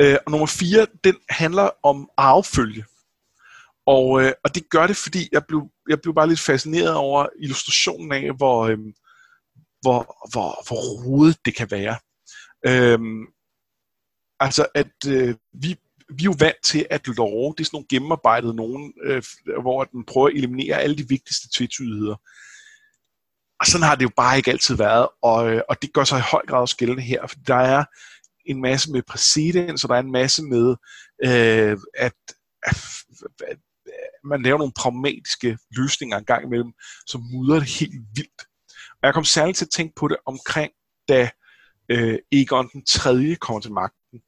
Øh, og nummer 4, den handler om arvefølge. Og, øh, og det gør det, fordi jeg blev, jeg blev bare lidt fascineret over illustrationen af, hvor, øh, hvor, hvor, hvor rodet det kan være. Øh, altså, at øh, vi, vi er jo vant til, at lov, det er sådan nogle gennemarbejdede nogen, øh, hvor den prøver at eliminere alle de vigtigste tvetydigheder. Og sådan har det jo bare ikke altid været, og, øh, og det gør sig i høj grad også gældende her, for der er en masse med præcedens, og der er en masse med, øh, at, at, at man laver nogle pragmatiske løsninger en gang imellem, som mudrer det helt vildt. Og jeg kom særligt til at tænke på det omkring, da øh, Egon den 3. kommer til magten.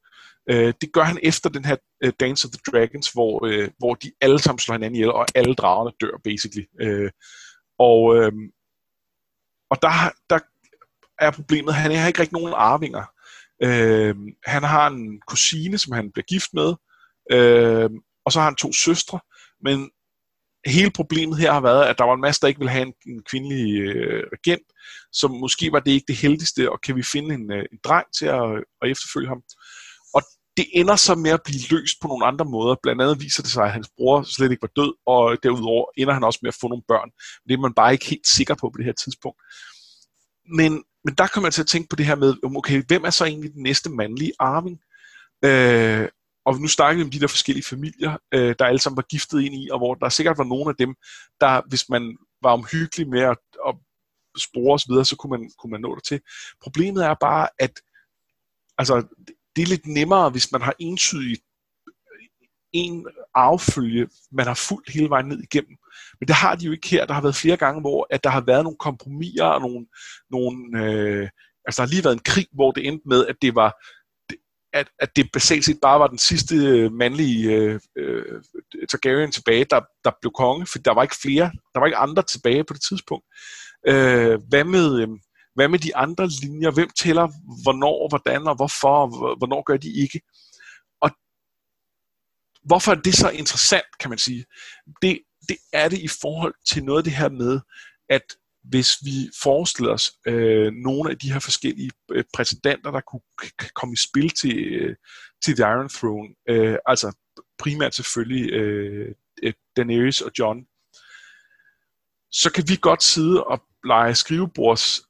Øh, det gør han efter den her uh, Dance of the Dragons, hvor, øh, hvor de alle sammen slår hinanden ihjel, og alle dragerne dør, basically. Øh, og, øh, og der, der er problemet, han har ikke rigtig nogen arvinger. Øh, han har en kusine, som han bliver gift med, øh, og så har han to søstre, men hele problemet her har været, at der var en masse, der ikke ville have en, en kvindelig øh, regent, så måske var det ikke det heldigste, og kan vi finde en, øh, en dreng til at, øh, at efterfølge ham. Og det ender så med at blive løst på nogle andre måder. Blandt andet viser det sig, at hans bror slet ikke var død, og derudover ender han også med at få nogle børn. Det er man bare ikke helt sikker på på det her tidspunkt. Men, men der kommer jeg til at tænke på det her med, okay, hvem er så egentlig den næste mandlige arving? Øh, og nu snakker vi om de der forskellige familier, øh, der alle sammen var giftet ind i, og hvor der sikkert var nogle af dem, der, hvis man var omhyggelig med at, at spore osv., så kunne man, kunne man nå det til. Problemet er bare, at altså, det er lidt nemmere, hvis man har entydigt en affølge, man har fuldt hele vejen ned igennem. Men det har de jo ikke her. Der har været flere gange, hvor at der har været nogle kompromiser og nogle, nogle øh, altså der har lige været en krig, hvor det endte med, at det var at, at det basalt set bare var den sidste øh, mandlige øh, øh, Targaryen tilbage, der, der blev konge, for der var ikke flere, der var ikke andre tilbage på det tidspunkt. Øh, hvad, med, øh, hvad med de andre linjer? Hvem tæller hvornår, hvordan og hvorfor, og hvornår gør de ikke? Og hvorfor er det så interessant, kan man sige? Det, det er det i forhold til noget af det her med, at hvis vi forestiller os øh, nogle af de her forskellige øh, præsidenter, der kunne komme i spil til, øh, til The Iron Throne, øh, altså primært selvfølgelig øh, øh, Daenerys og John, så kan vi godt sidde og lege skrivebords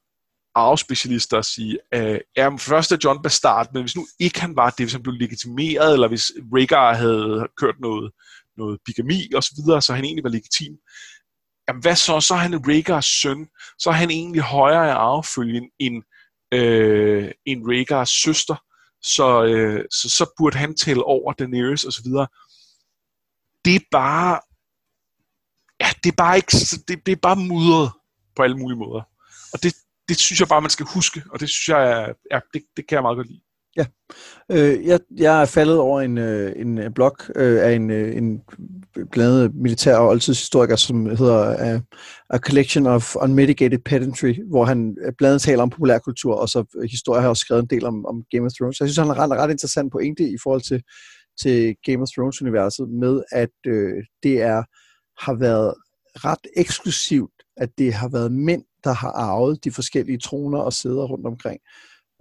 arvespecialister og sige, øh, ja, først er John Bastard, men hvis nu ikke han var det, hvis han blev legitimeret, eller hvis Rhaegar havde kørt noget, noget bigami og så videre, så han egentlig var legitim, jamen hvad så? Så er han Rhaegars søn. Så er han egentlig højere i arvefølgen end, øh, end Rhaegars søster. Så, øh, så, så burde han tælle over Daenerys og så videre. Det er bare... Ja, det er bare ikke... Det, det er bare mudret på alle mulige måder. Og det, det synes jeg bare, man skal huske, og det synes jeg, ja, det, det kan jeg meget godt lide. Ja, øh, jeg, jeg er faldet over en, øh, en øh, blog øh, af en, øh, en blandt militær og oldtidshistoriker, som hedder uh, A Collection of Unmitigated Pedantry, hvor han øh, blandt andet taler om populærkultur, og så historie har også skrevet en del om, om Game of Thrones. Så jeg synes, han har ret, ret interessant pointe i forhold til, til Game of Thrones-universet, med at øh, det er har været ret eksklusivt, at det har været mænd, der har arvet de forskellige troner og sæder rundt omkring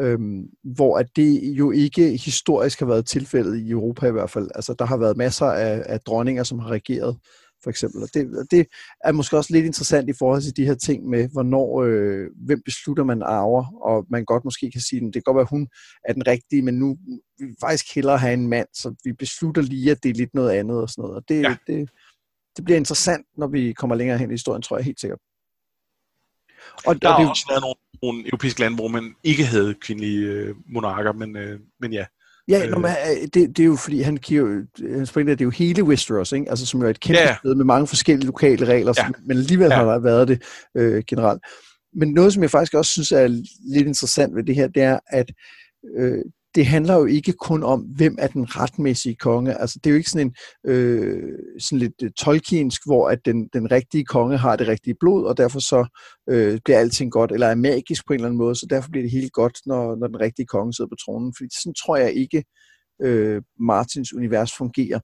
øhm, hvor at det jo ikke historisk har været tilfældet i Europa i hvert fald. Altså, der har været masser af, af dronninger, som har regeret, for eksempel. Og det, det er måske også lidt interessant i forhold til de her ting med, hvornår, øh, hvem beslutter man arver, og man godt måske kan sige, at det kan godt være, at hun er den rigtige, men nu vil vi faktisk hellere have en mand, så vi beslutter lige, at det er lidt noget andet og sådan noget. Og det, ja. det, det bliver interessant, når vi kommer længere hen i historien, tror jeg helt sikkert. Og, der det, har også været nogle, nogle europæiske lande, hvor man ikke havde kvindelige øh, monarker, men, øh, men ja. Ja, øh, men, det, det er jo fordi, han giver han springer, det er jo hele Westeros, ikke? Altså, som jo er et kæmpe ja. sted med mange forskellige lokale regler, ja. men alligevel ja. har der været det øh, generelt. Men noget, som jeg faktisk også synes er lidt interessant ved det her, det er, at øh, det handler jo ikke kun om, hvem er den retmæssige konge. Altså, det er jo ikke sådan en øh, sådan lidt øh, tolkiensk, hvor at den, den rigtige konge har det rigtige blod, og derfor så øh, bliver alting godt, eller er magisk på en eller anden måde, så derfor bliver det helt godt, når, når den rigtige konge sidder på tronen. Fordi sådan tror jeg ikke, øh, Martins univers fungerer.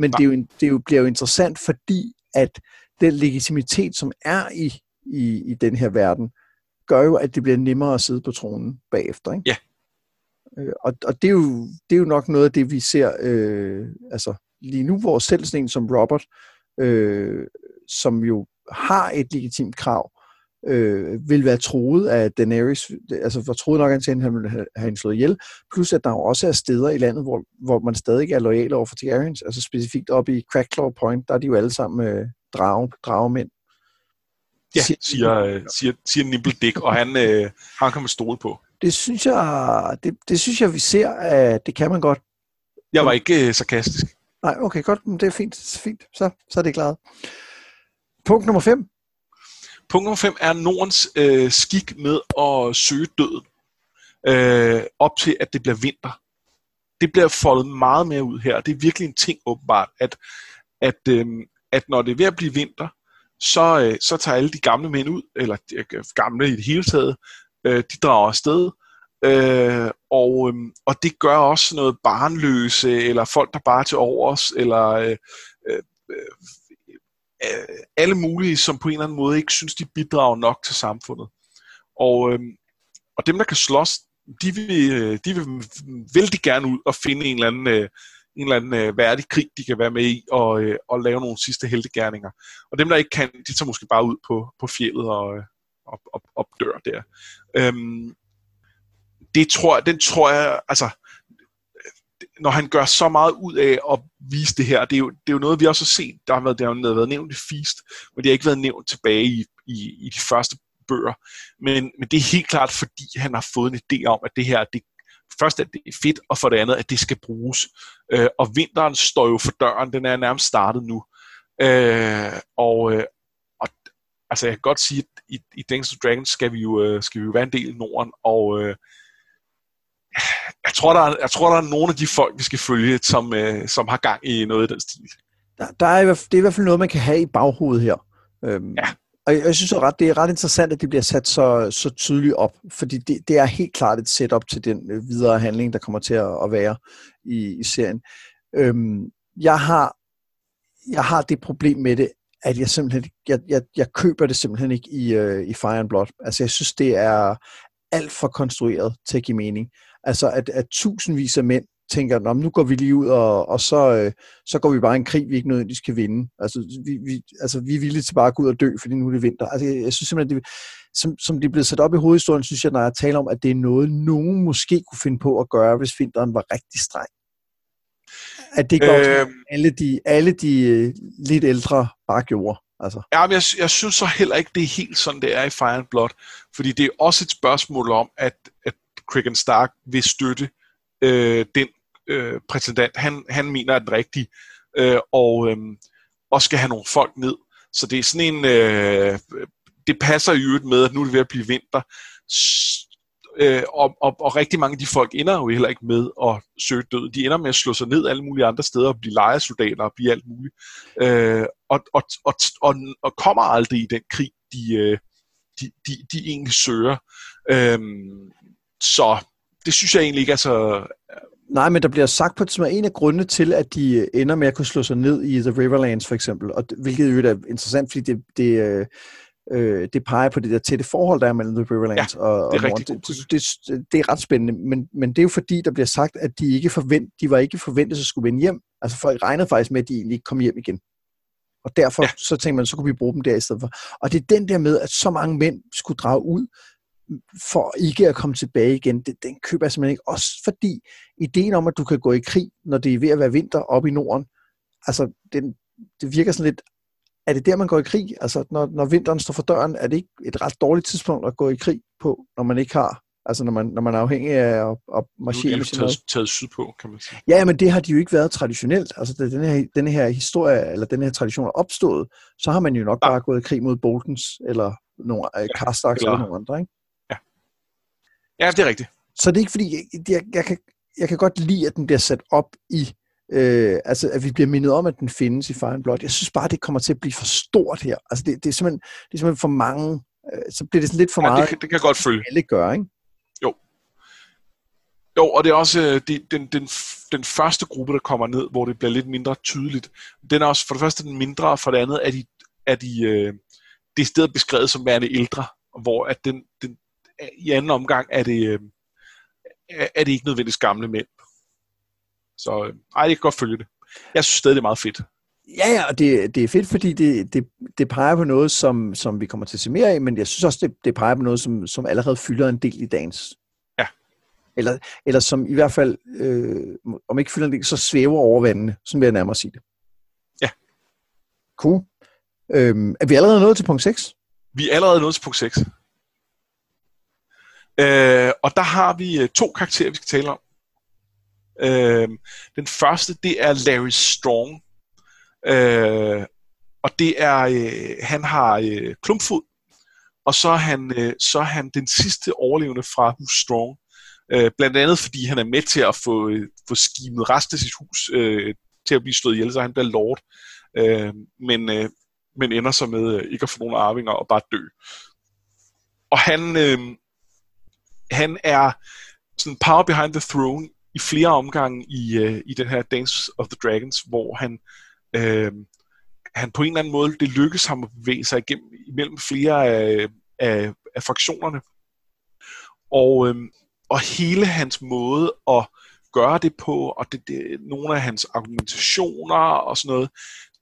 Men det, er jo, det er jo, bliver jo interessant, fordi at den legitimitet, som er i, i, i den her verden, gør jo, at det bliver nemmere at sidde på tronen bagefter. Ikke? Ja, Øh, og og det, er jo, det er jo nok noget af det, vi ser øh, altså lige nu, hvor selv sådan en som Robert, øh, som jo har et legitimt krav, øh, vil være troet af Daenerys, altså var troet nok, at han ville have, have slået ihjel, plus at der jo også er steder i landet, hvor, hvor man stadig er lojal over for Targaryens, altså specifikt op i Crackclaw Point, der er de jo alle sammen øh, drage, dragemænd. Ja, siger, øh, siger, siger Nimble Dick, og han, øh, han kan man stole på det synes jeg, det, det synes jeg, vi ser, at det kan man godt. Jeg var ikke øh, sarkastisk. Nej, okay, godt. Men det er fint. fint. Så, så er det klart. Punkt nummer 5. Punkt nummer 5 er Nordens øh, skik med at søge døden. Øh, op til, at det bliver vinter. Det bliver foldet meget mere ud her. Det er virkelig en ting åbenbart, at, at, øh, at når det er ved at blive vinter, så, øh, så tager alle de gamle mænd ud, eller de, øh, gamle i det hele taget, øh, de drager afsted, øh, og, øh, og det gør også noget barnløse, eller folk, der bare er til overs, eller øh, øh, øh, øh, alle mulige, som på en eller anden måde ikke synes, de bidrager nok til samfundet. Og, øh, og dem, der kan slås de vil, øh, de vil vældig gerne ud og finde en eller anden, øh, en eller anden øh, værdig krig, de kan være med i, og, øh, og lave nogle sidste heldegærninger. Og dem, der ikke kan, de tager måske bare ud på, på fjellet og, øh, og, og, og dør der. Øhm, det tror, den tror jeg, altså, når han gør så meget ud af at vise det her, det er jo, det er jo noget, vi også har set, der har været, der har været nævnt i Feast, men det har ikke været nævnt tilbage i, i, i de første bøger. Men, men det er helt klart, fordi han har fået en idé om, at det her, det, først at det er fedt, og for det andet, at det skal bruges. Øh, og vinteren står jo for døren, den er nærmest startet nu. Øh, og, øh, og altså jeg kan godt sige, at i, i Dungeons Dragons skal vi jo, øh, skal vi jo være en del i Norden, og øh, jeg tror, der er, jeg tror, der er nogle af de folk, vi skal følge, som, øh, som har gang i noget af den stil. Der, der er, det er i hvert fald noget, man kan have i baghovedet her. Øhm, ja. Og jeg, jeg synes ret, det er ret interessant, at det bliver sat så, så tydeligt op, fordi det, det er helt klart et setup til den øh, videre handling, der kommer til at, at være i, i serien. Øhm, jeg, har, jeg har det problem med det, at jeg simpelthen jeg, jeg, jeg køber det simpelthen ikke i, øh, i Fire and Blood. Altså jeg synes, det er alt for konstrueret til at give mening. Altså at, at tusindvis af mænd tænker, Nå, nu går vi lige ud, og, og så, øh, så går vi bare en krig, vi ikke nødvendigvis kan vinde. Altså vi, vi, altså, vi er villige til bare at gå ud og dø, fordi nu er det vinter. Altså, jeg, jeg synes simpelthen, det, som, som det er blevet sat op i hovedhistorien, synes jeg, når jeg taler om, at det er noget, nogen måske kunne finde på at gøre, hvis vinteren var rigtig streng. At det går øh, alle de, alle de øh, lidt ældre bare gjorde. Altså. Ja, men jeg, jeg synes så heller ikke, det er helt sådan, det er i Fire and Blood. Fordi det er også et spørgsmål om, at, at Cricken Stark vil støtte øh, den øh, præsident, han, han mener er den rigtige, øh, og, øh, og skal have nogle folk ned. Så det er sådan en, øh, det passer i øvrigt med, at nu er det ved at blive vinter, øh, og, og, og rigtig mange af de folk ender jo heller ikke med at søge død. De ender med at slå sig ned alle mulige andre steder og blive lejesoldater og blive alt muligt. Øh, og, og, og, og, og kommer aldrig i den krig, de, øh, de, de, de egentlig søger. Øh, så det synes jeg egentlig ikke er så... Nej, men der bliver sagt på, som er en af grundene til, at de ender med at kunne slå sig ned i The Riverlands for eksempel, og hvilket jo er interessant, fordi det, det, øh, øh, det peger på det der tætte forhold, der er mellem The Riverlands ja, og, det er og Det, det, det, det er ret spændende, men, men det er jo fordi, der bliver sagt, at de ikke forvent, de var ikke forventet at skulle vende hjem. Altså folk regnede faktisk med, at de egentlig ikke kom hjem igen. Og derfor ja. så tænkte man, så kunne vi bruge dem der i stedet for. Og det er den der med, at så mange mænd skulle drage ud, for ikke at komme tilbage igen, det, den køber jeg simpelthen ikke. Også fordi ideen om, at du kan gå i krig, når det er ved at være vinter oppe i Norden, altså den, det virker sådan lidt, er det der, man går i krig? Altså når, når vinteren står for døren, er det ikke et ret dårligt tidspunkt at gå i krig på, når man ikke har Altså når man, når man er afhængig af at, at marchere med taget, taget sydpå, kan man sige. Ja, men det har de jo ikke været traditionelt. Altså da den her, den her historie, eller den her tradition er opstået, så har man jo nok ja. bare gået i krig mod Boltons, eller nogle ja, Karstaks, eller, eller nogle andre, ikke? Ja, det er rigtigt. Så det er ikke fordi, jeg, jeg, jeg, kan, jeg kan godt lide, at den bliver sat op i, øh, altså at vi bliver mindet om, at den findes i Fire and Blood. Jeg synes bare, det kommer til at blive for stort her. Altså det, det, er, simpelthen, det er simpelthen for mange, øh, så bliver det sådan lidt for ja, meget. Det, kan, det kan godt følge. Alle gør, ikke? Jo. Jo, og det er også øh, det, den, den, den første gruppe, der kommer ned, hvor det bliver lidt mindre tydeligt. Den er også for det første den mindre, og for det andet er de, er de øh, det stedet beskrevet som værende ældre, hvor at den, den, i anden omgang er det, øh, er det ikke nødvendigvis gamle mænd. Så øh, ej, jeg kan godt følge det. Jeg synes stadig, det er meget fedt. Ja, ja, og det, det er fedt, fordi det, det, det peger på noget, som, som vi kommer til at se mere af, men jeg synes også, det, det peger på noget, som, som allerede fylder en del i dagens. Ja. Eller, eller som i hvert fald, øh, om ikke fylder en del, så svæver over vandene. Sådan vil jeg nærmere sige det. Ja. Cool. Øhm, er vi allerede nået til punkt 6? Vi er allerede nået til punkt 6. Øh, og der har vi øh, to karakterer, vi skal tale om. Øh, den første, det er Larry Strong. Øh, og det er, øh, han har øh, klumpfod, og så er, han, øh, så er han den sidste overlevende fra hus Strong. Øh, blandt andet fordi han er med til at få, øh, få skimet resten af sit hus øh, til at blive slået ihjel, så han bliver lord. Øh, men, øh, men ender så med øh, ikke at få nogen arvinger og bare dø. Og han, øh, han er sådan power behind the throne i flere omgange i, øh, i den her Dance of the Dragons, hvor han, øh, han på en eller anden måde, det lykkes ham at bevæge sig igennem, imellem flere af, af, af fraktionerne. Og øh, og hele hans måde at gøre det på, og det, det, nogle af hans argumentationer og sådan noget,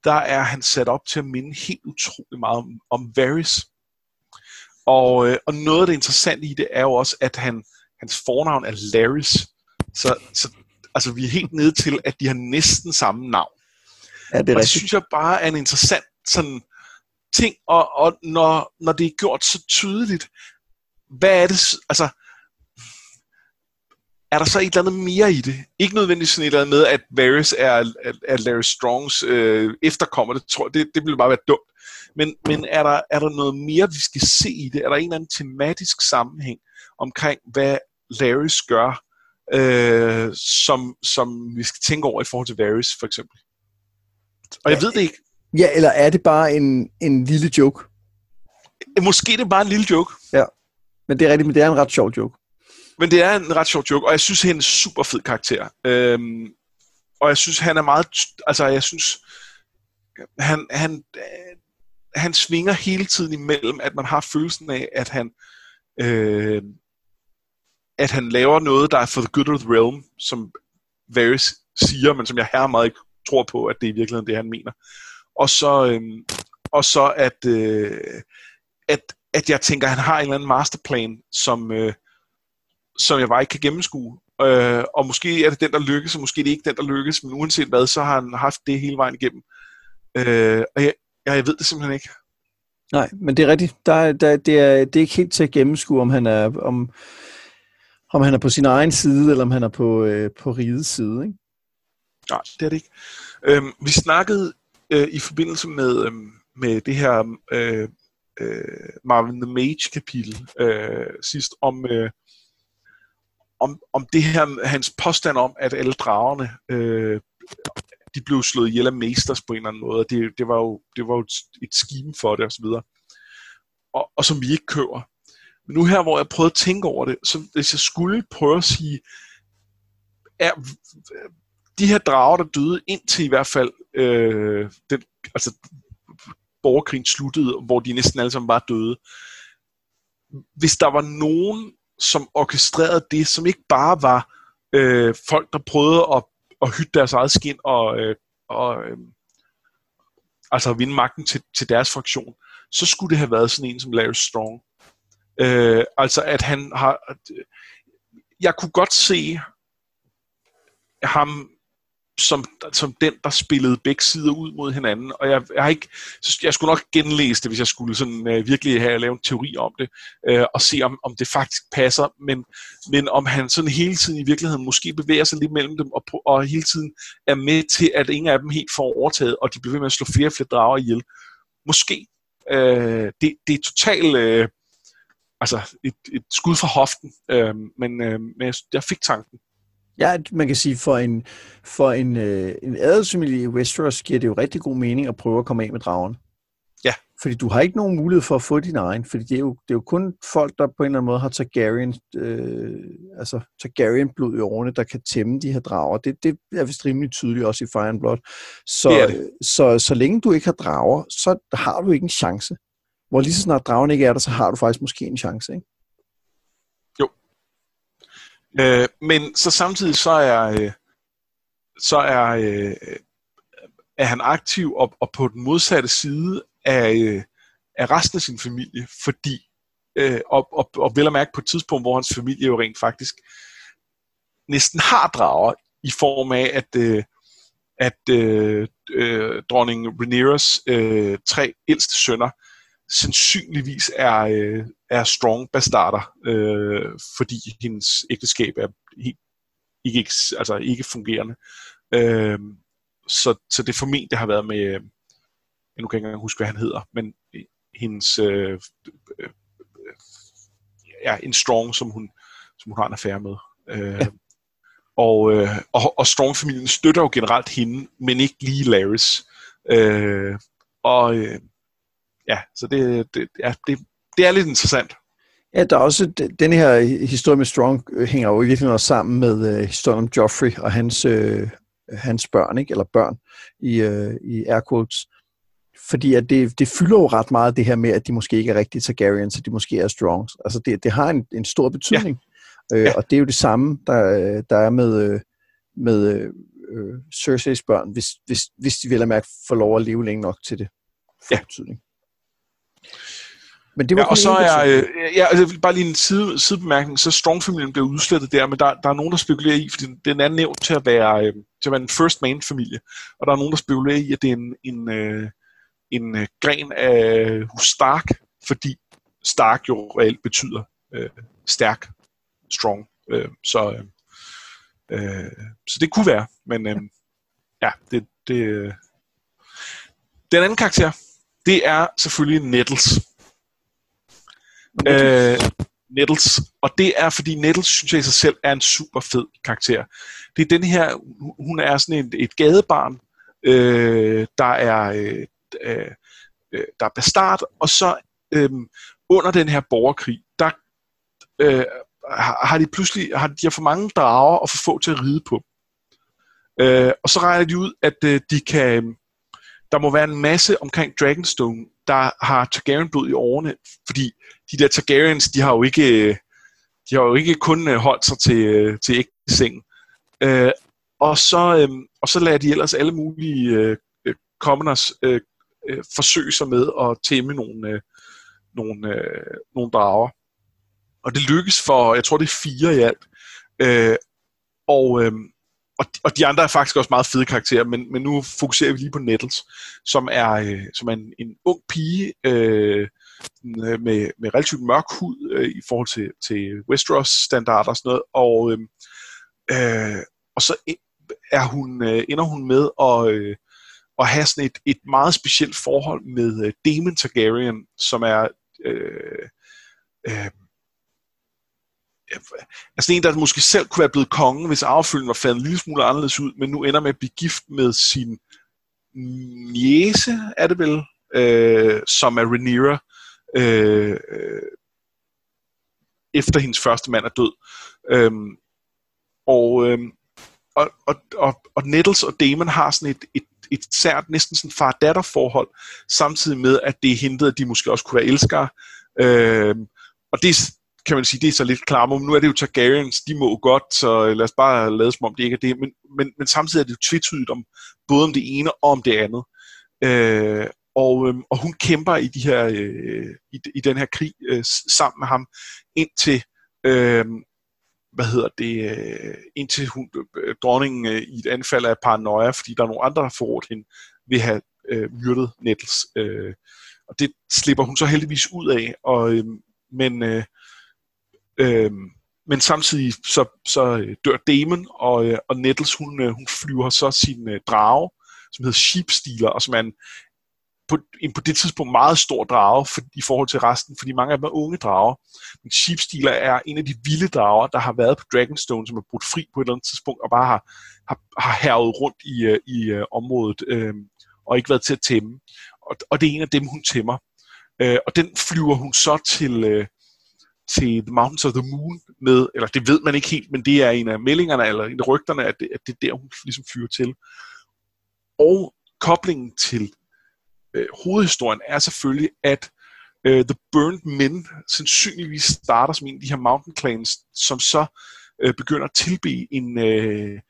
der er han sat op til at minde helt utrolig meget om, om Varys. Og, øh, og noget af det interessante i det er jo også, at han, hans fornavn er Larrys. Så, så altså, vi er helt nede til, at de har næsten samme navn. Ja, det, er og det synes jeg bare er en interessant sådan, ting, og, og når, når det er gjort så tydeligt, hvad er det, altså, er der så et eller andet mere i det? Ikke nødvendigvis sådan et eller andet med, at Varys er, er, er Larry Strongs øh, efterkommer. Det, tror, det, det ville bare være dumt. Men, men er, der, er der noget mere, vi skal se i det? Er der en eller anden tematisk sammenhæng omkring, hvad Larrys gør, øh, som, som vi skal tænke over i forhold til Varys, for eksempel? Og jeg ja, ved det ikke. Ja, eller er det bare en, en lille joke? Måske det er bare en lille joke. Ja, men det er rigtigt, men det er en ret sjov joke. Men det er en ret sjov joke, og jeg synes, han er en super fed karakter. Øhm, og jeg synes, han er meget... Altså, jeg synes... Han, han, han svinger hele tiden imellem, at man har følelsen af, at han... Øh, at han laver noget, der er for the good of the realm, som Varys siger, men som jeg her meget ikke tror på, at det er i virkeligheden det, han mener. Og så, øh, og så at, øh, at, at jeg tænker, at han har en eller anden masterplan, som, øh, som jeg bare ikke kan gennemskue. Øh, og måske er det den, der lykkes, og måske er det ikke den, der lykkes, men uanset hvad, så har han haft det hele vejen igennem. Øh, og jeg, jeg, jeg ved det simpelthen ikke. Nej, men det er rigtigt. Der, der, det, er, det er ikke helt til at gennemskue, om han er, om, om han er på sin egen side, eller om han er på, øh, på rigets side. Ikke? Nej, det er det ikke. Øhm, vi snakkede øh, i forbindelse med, øh, med det her øh, øh, Marvin the Mage kapitel øh, sidst om, øh, om, om det her, hans påstand om, at alle dragerne, øh, de blev slået ihjel af Masters på en eller anden måde, og det, det var jo, det var jo et, et scheme for det, og så videre. Og, og som vi ikke køber. Men nu her, hvor jeg prøvede at tænke over det, så hvis jeg skulle prøve at sige, er, de her drager, der døde indtil i hvert fald øh, den, altså, borgerkrigen sluttede, hvor de næsten alle sammen var døde. Hvis der var nogen som orkestrerede det, som ikke bare var øh, folk, der prøvede at, at hytte deres eget skin og, øh, og øh, altså vinde magten til, til deres fraktion, så skulle det have været sådan en som Larry Strong. Øh, altså at han har... Jeg kunne godt se ham som, som den, der spillede begge sider ud mod hinanden, og jeg, jeg har ikke, jeg skulle nok genlæse det, hvis jeg skulle sådan øh, virkelig have lavet en teori om det, øh, og se om, om det faktisk passer, men, men om han sådan hele tiden i virkeligheden måske bevæger sig lidt mellem dem, og, og hele tiden er med til, at ingen af dem helt får overtaget, og de bliver ved med at slå flere og flere drager ihjel. Måske. Øh, det, det er totalt øh, altså et, et skud fra hoften, uh, men, uh, men jeg, jeg fik tanken. Ja, man kan sige, for en, for en, øh, en adelsfamilie i Westeros giver det jo rigtig god mening at prøve at komme af med dragen. Ja. Fordi du har ikke nogen mulighed for at få din egen, fordi det er jo, det er jo kun folk, der på en eller anden måde har Targaryen, øh, altså Targaryen-blod i årene, der kan tæmme de her drager. Det, det er vist rimelig tydeligt også i Fire and Blood. Så, det det. Så, så længe du ikke har drager, så har du ikke en chance. Hvor lige så snart dragen ikke er der, så har du faktisk måske en chance, ikke? Jo. Øh, men så samtidig så er, øh, så er, øh, er han aktiv og, og på den modsatte side af, øh, af resten af sin familie, fordi øh, og, og, og vel at mærke på et tidspunkt, hvor hans familie jo rent faktisk næsten har drager i form af, at, øh, at øh, øh, dronning Rhaenyra's øh, tre ældste sønner sandsynligvis er, øh, er strong bastarder, øh, fordi hendes ægteskab er helt, ikke, altså ikke fungerende. Øh, så, så det formentlig har været med, øh, jeg nu kan jeg ikke engang huske, hvad han hedder, men hendes, øh, øh, ja, en strong, som hun, som hun har en affære med. Øh, ja. og, øh, og, og Strong-familien støtter jo generelt hende, men ikke lige Larrys. Øh, og øh, ja, så det, det, ja, det, det er lidt interessant. Ja, der er også, den her historie med Strong øh, hænger jo i virkeligheden også sammen med uh, historien om Joffrey og hans, uh, hans børn, ikke? eller børn i, uh, i air quotes. Fordi at det, det fylder jo ret meget det her med, at de måske ikke er rigtig Targaryens, så de måske er Strongs. Altså det, det har en, en stor betydning. Ja. Øh, ja. Og det er jo det samme, der, der er med, øh, med øh, Cerseis børn, hvis, hvis, hvis de vil have mærke får lov at leve længe nok til det. Ja. Betydning. Men det var ja, og så er, øh, ja, altså, bare lige en side, sidebemærkning, så Strong-familien blev udslettet der, men der, der er nogen, der spekulerer i, fordi den er nævnt til at være, øh, til at være en first man-familie, og der er nogen, der spekulerer i, at det er en, en, øh, en øh, gren af hus Stark, fordi Stark jo reelt betyder øh, stærk, strong. Øh, så, øh, øh, så det kunne være, men øh, ja, det, det øh. Den anden karakter, det er selvfølgelig Nettles. Øh, Nettles. Og det er, fordi Nettles, synes jeg i sig selv, er en super fed karakter. Det er den her, hun er sådan et, et gadebarn, øh, der er øh, øh, der er bastard, og så øh, under den her borgerkrig, der øh, har de pludselig har de har for mange drager og for få til at ride på. Øh, og så regner de ud, at øh, de kan, der må være en masse omkring Dragonstone, der har Targaryen-blod i årene, fordi de der Targaryens, de har jo ikke, øh, de har jo ikke kun øh, holdt sig til, øh, til ægte seng. Øh, og, så, øh, og så lader de ellers alle mulige øh, commoners øh, øh, forsøge sig med at tæmme nogle, øh, nogle, øh, nogle drager. Og det lykkes for, jeg tror det er fire i alt. Øh, og, øh, og, og de andre er faktisk også meget fede karakterer, men, men nu fokuserer vi lige på Nettles, som er, øh, som er en, en ung pige øh, med, med relativt mørk hud øh, i forhold til, til Westeros-standarder og sådan noget, og, øh, øh, og så er hun, øh, ender hun med at, øh, at have sådan et, et meget specielt forhold med øh, Daemon Targaryen, som er øh, øh, altså en, der måske selv kunne være blevet konge, hvis affølgen var faldet en lille smule anderledes ud, men nu ender med at blive gift med sin niece, er det vel, øh, som er Rhaenyra, øh, øh efter hendes første mand er død. Øhm, og, øhm, og, og, og, og Nettles og Damon har sådan et, et, et sært, næsten sådan far-datter forhold, samtidig med, at det er hintet, at de måske også kunne være elskere. Øhm, og det, kan man sige, det er så lidt klart, men nu er det jo Targaryens, de må godt, så øh, lad os bare lade som om det ikke er det, men, men, men samtidig er det jo tvetydigt om både om det ene og om det andet. Øh, og, øh, og hun kæmper i, de her, øh, i, i den her krig øh, sammen med ham, indtil, øh, hvad hedder det, øh, indtil hun, øh, dronningen øh, i et anfald af paranoia, fordi der er nogle andre, der forrådt hende, vil have øh, myrdet Nettles. Øh, og det slipper hun så heldigvis ud af, og, øh, men, øh, øh, men samtidig så, så øh, dør Damon, og, øh, og Nettles hun, øh, hun flyver så sin øh, drage, som hedder Sheepstealer, og som er en, på, en på det tidspunkt meget stor drage for, i forhold til resten, fordi mange af dem er unge drager. Men Sheepstealer er en af de vilde drager, der har været på Dragonstone, som er brudt fri på et eller andet tidspunkt, og bare har, har, har hervet rundt i, i uh, området, øh, og ikke været til at tæmme. Og, og det er en af dem, hun tæmmer. Øh, og den flyver hun så til, Øh, til The Mountains of the Moon med, eller det ved man ikke helt, men det er en af meldingerne, eller en af rygterne, at det, at det er der, hun ligesom fyrer til. Og koblingen til øh, hovedhistorien er selvfølgelig, at øh, The Burned Men sandsynligvis starter som en af de her mountain clans, som så øh, begynder at tilbe en, øh,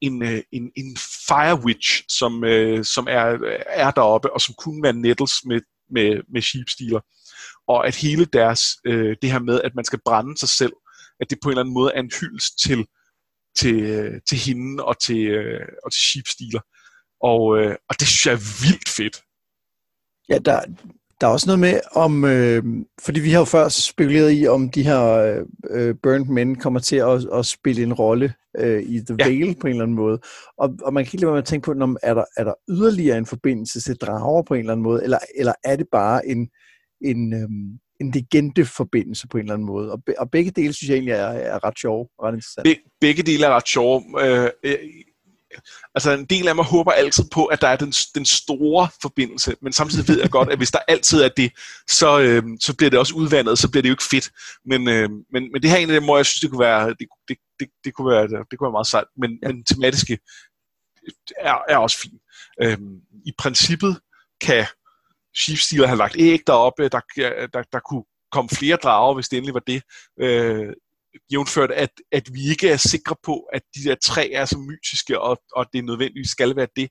en, øh, en, en fire witch, som, øh, som er, er deroppe, og som kunne være nettles med, med, med sheepstealer. Og at hele deres, øh, det her med, at man skal brænde sig selv, at det på en eller anden måde er en hyldest til, til, øh, til hende og til, øh, og til sheepstealer. Og, øh, og det synes jeg er vildt fedt. Ja, der, der er også noget med om, øh, fordi vi har jo før spekuleret i, om de her øh, Burnt Men kommer til at, at spille en rolle øh, i The ja. Veil på en eller anden måde. Og, og man kan ikke lade være med at tænke på, om er der, er der yderligere en forbindelse til drager på en eller anden måde, eller, eller er det bare en, en, øh, en legende-forbindelse på en eller anden måde. Og, be, og begge dele synes jeg egentlig er, er ret sjove ret interessant. Be, begge dele er ret sjove. Øh, altså en del af mig håber altid på, at der er den, den store forbindelse, men samtidig ved jeg godt, at hvis der altid er det, så, øh, så bliver det også udvandet, så bliver det jo ikke fedt. Men, øh, men, men det her er en af dem, hvor jeg synes, det kunne være, det, det, det, det kunne være, det kunne være meget sejt, men, ja. men tematiske er, er også fint. Øh, I princippet kan Chief have lagt æg deroppe, der, der, der kunne komme flere drager, hvis det endelig var det. Øh, jævnført, at, at vi ikke er sikre på, at de der tre er så mytiske, og, og det nødvendigvis skal være det.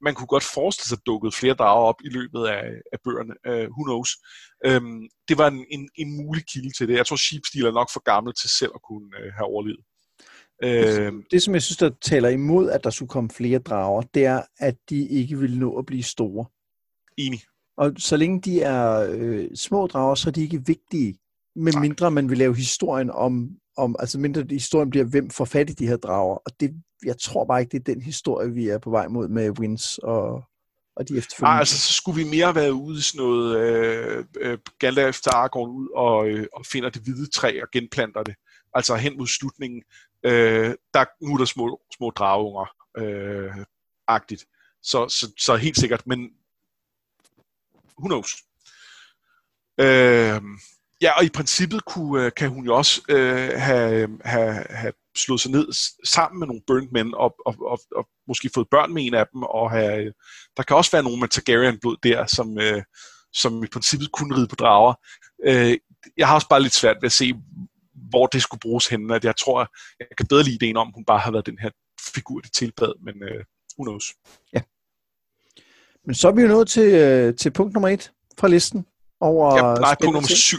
Man kunne godt forestille sig, at dukket flere drager op i løbet af, af bøgerne. Uh, who knows? Um, det var en, en, en mulig kilde til det. Jeg tror, Sheepsteel er nok for gammel til selv at kunne uh, have overlevet. Det, det, som jeg synes, der taler imod, at der skulle komme flere drager, det er, at de ikke vil nå at blive store. Enig. Og så længe de er øh, små drager, så er de ikke vigtige, med mindre man vil lave historien om, om, altså mindre historien bliver, hvem får fat i de her drager. Og det, jeg tror bare ikke, det er den historie, vi er på vej mod med Wins og, og de efterfølgende. Nej, altså så skulle vi mere være ude i sådan noget, øh, øh, Gandalf tager Aragorn ud og, øh, og finder det hvide træ og genplanter det. Altså hen mod slutningen, øh, der, nu er der små, små drageunger, øh, agtigt. Så, så, så helt sikkert, men who knows? Øh, ja, og i princippet kunne, øh, kan hun jo også øh, have, øhm, have, have slået sig ned sammen med nogle burnt men og, og, og, og måske fået børn med en af dem. Og have, øh, der kan også være nogle med Targaryen-blod der, som, øh, som i princippet kunne ride på drager. Øh, jeg har også bare lidt svært ved at se, hvor det skulle bruges henne. At jeg tror, jeg kan bedre lide ideen om hun bare har været den her figur, det tilbad, men øh, who knows. Ja. Men så er vi jo nået til, øh, til punkt nummer et fra listen. Over ja, nej, punkt nummer syv.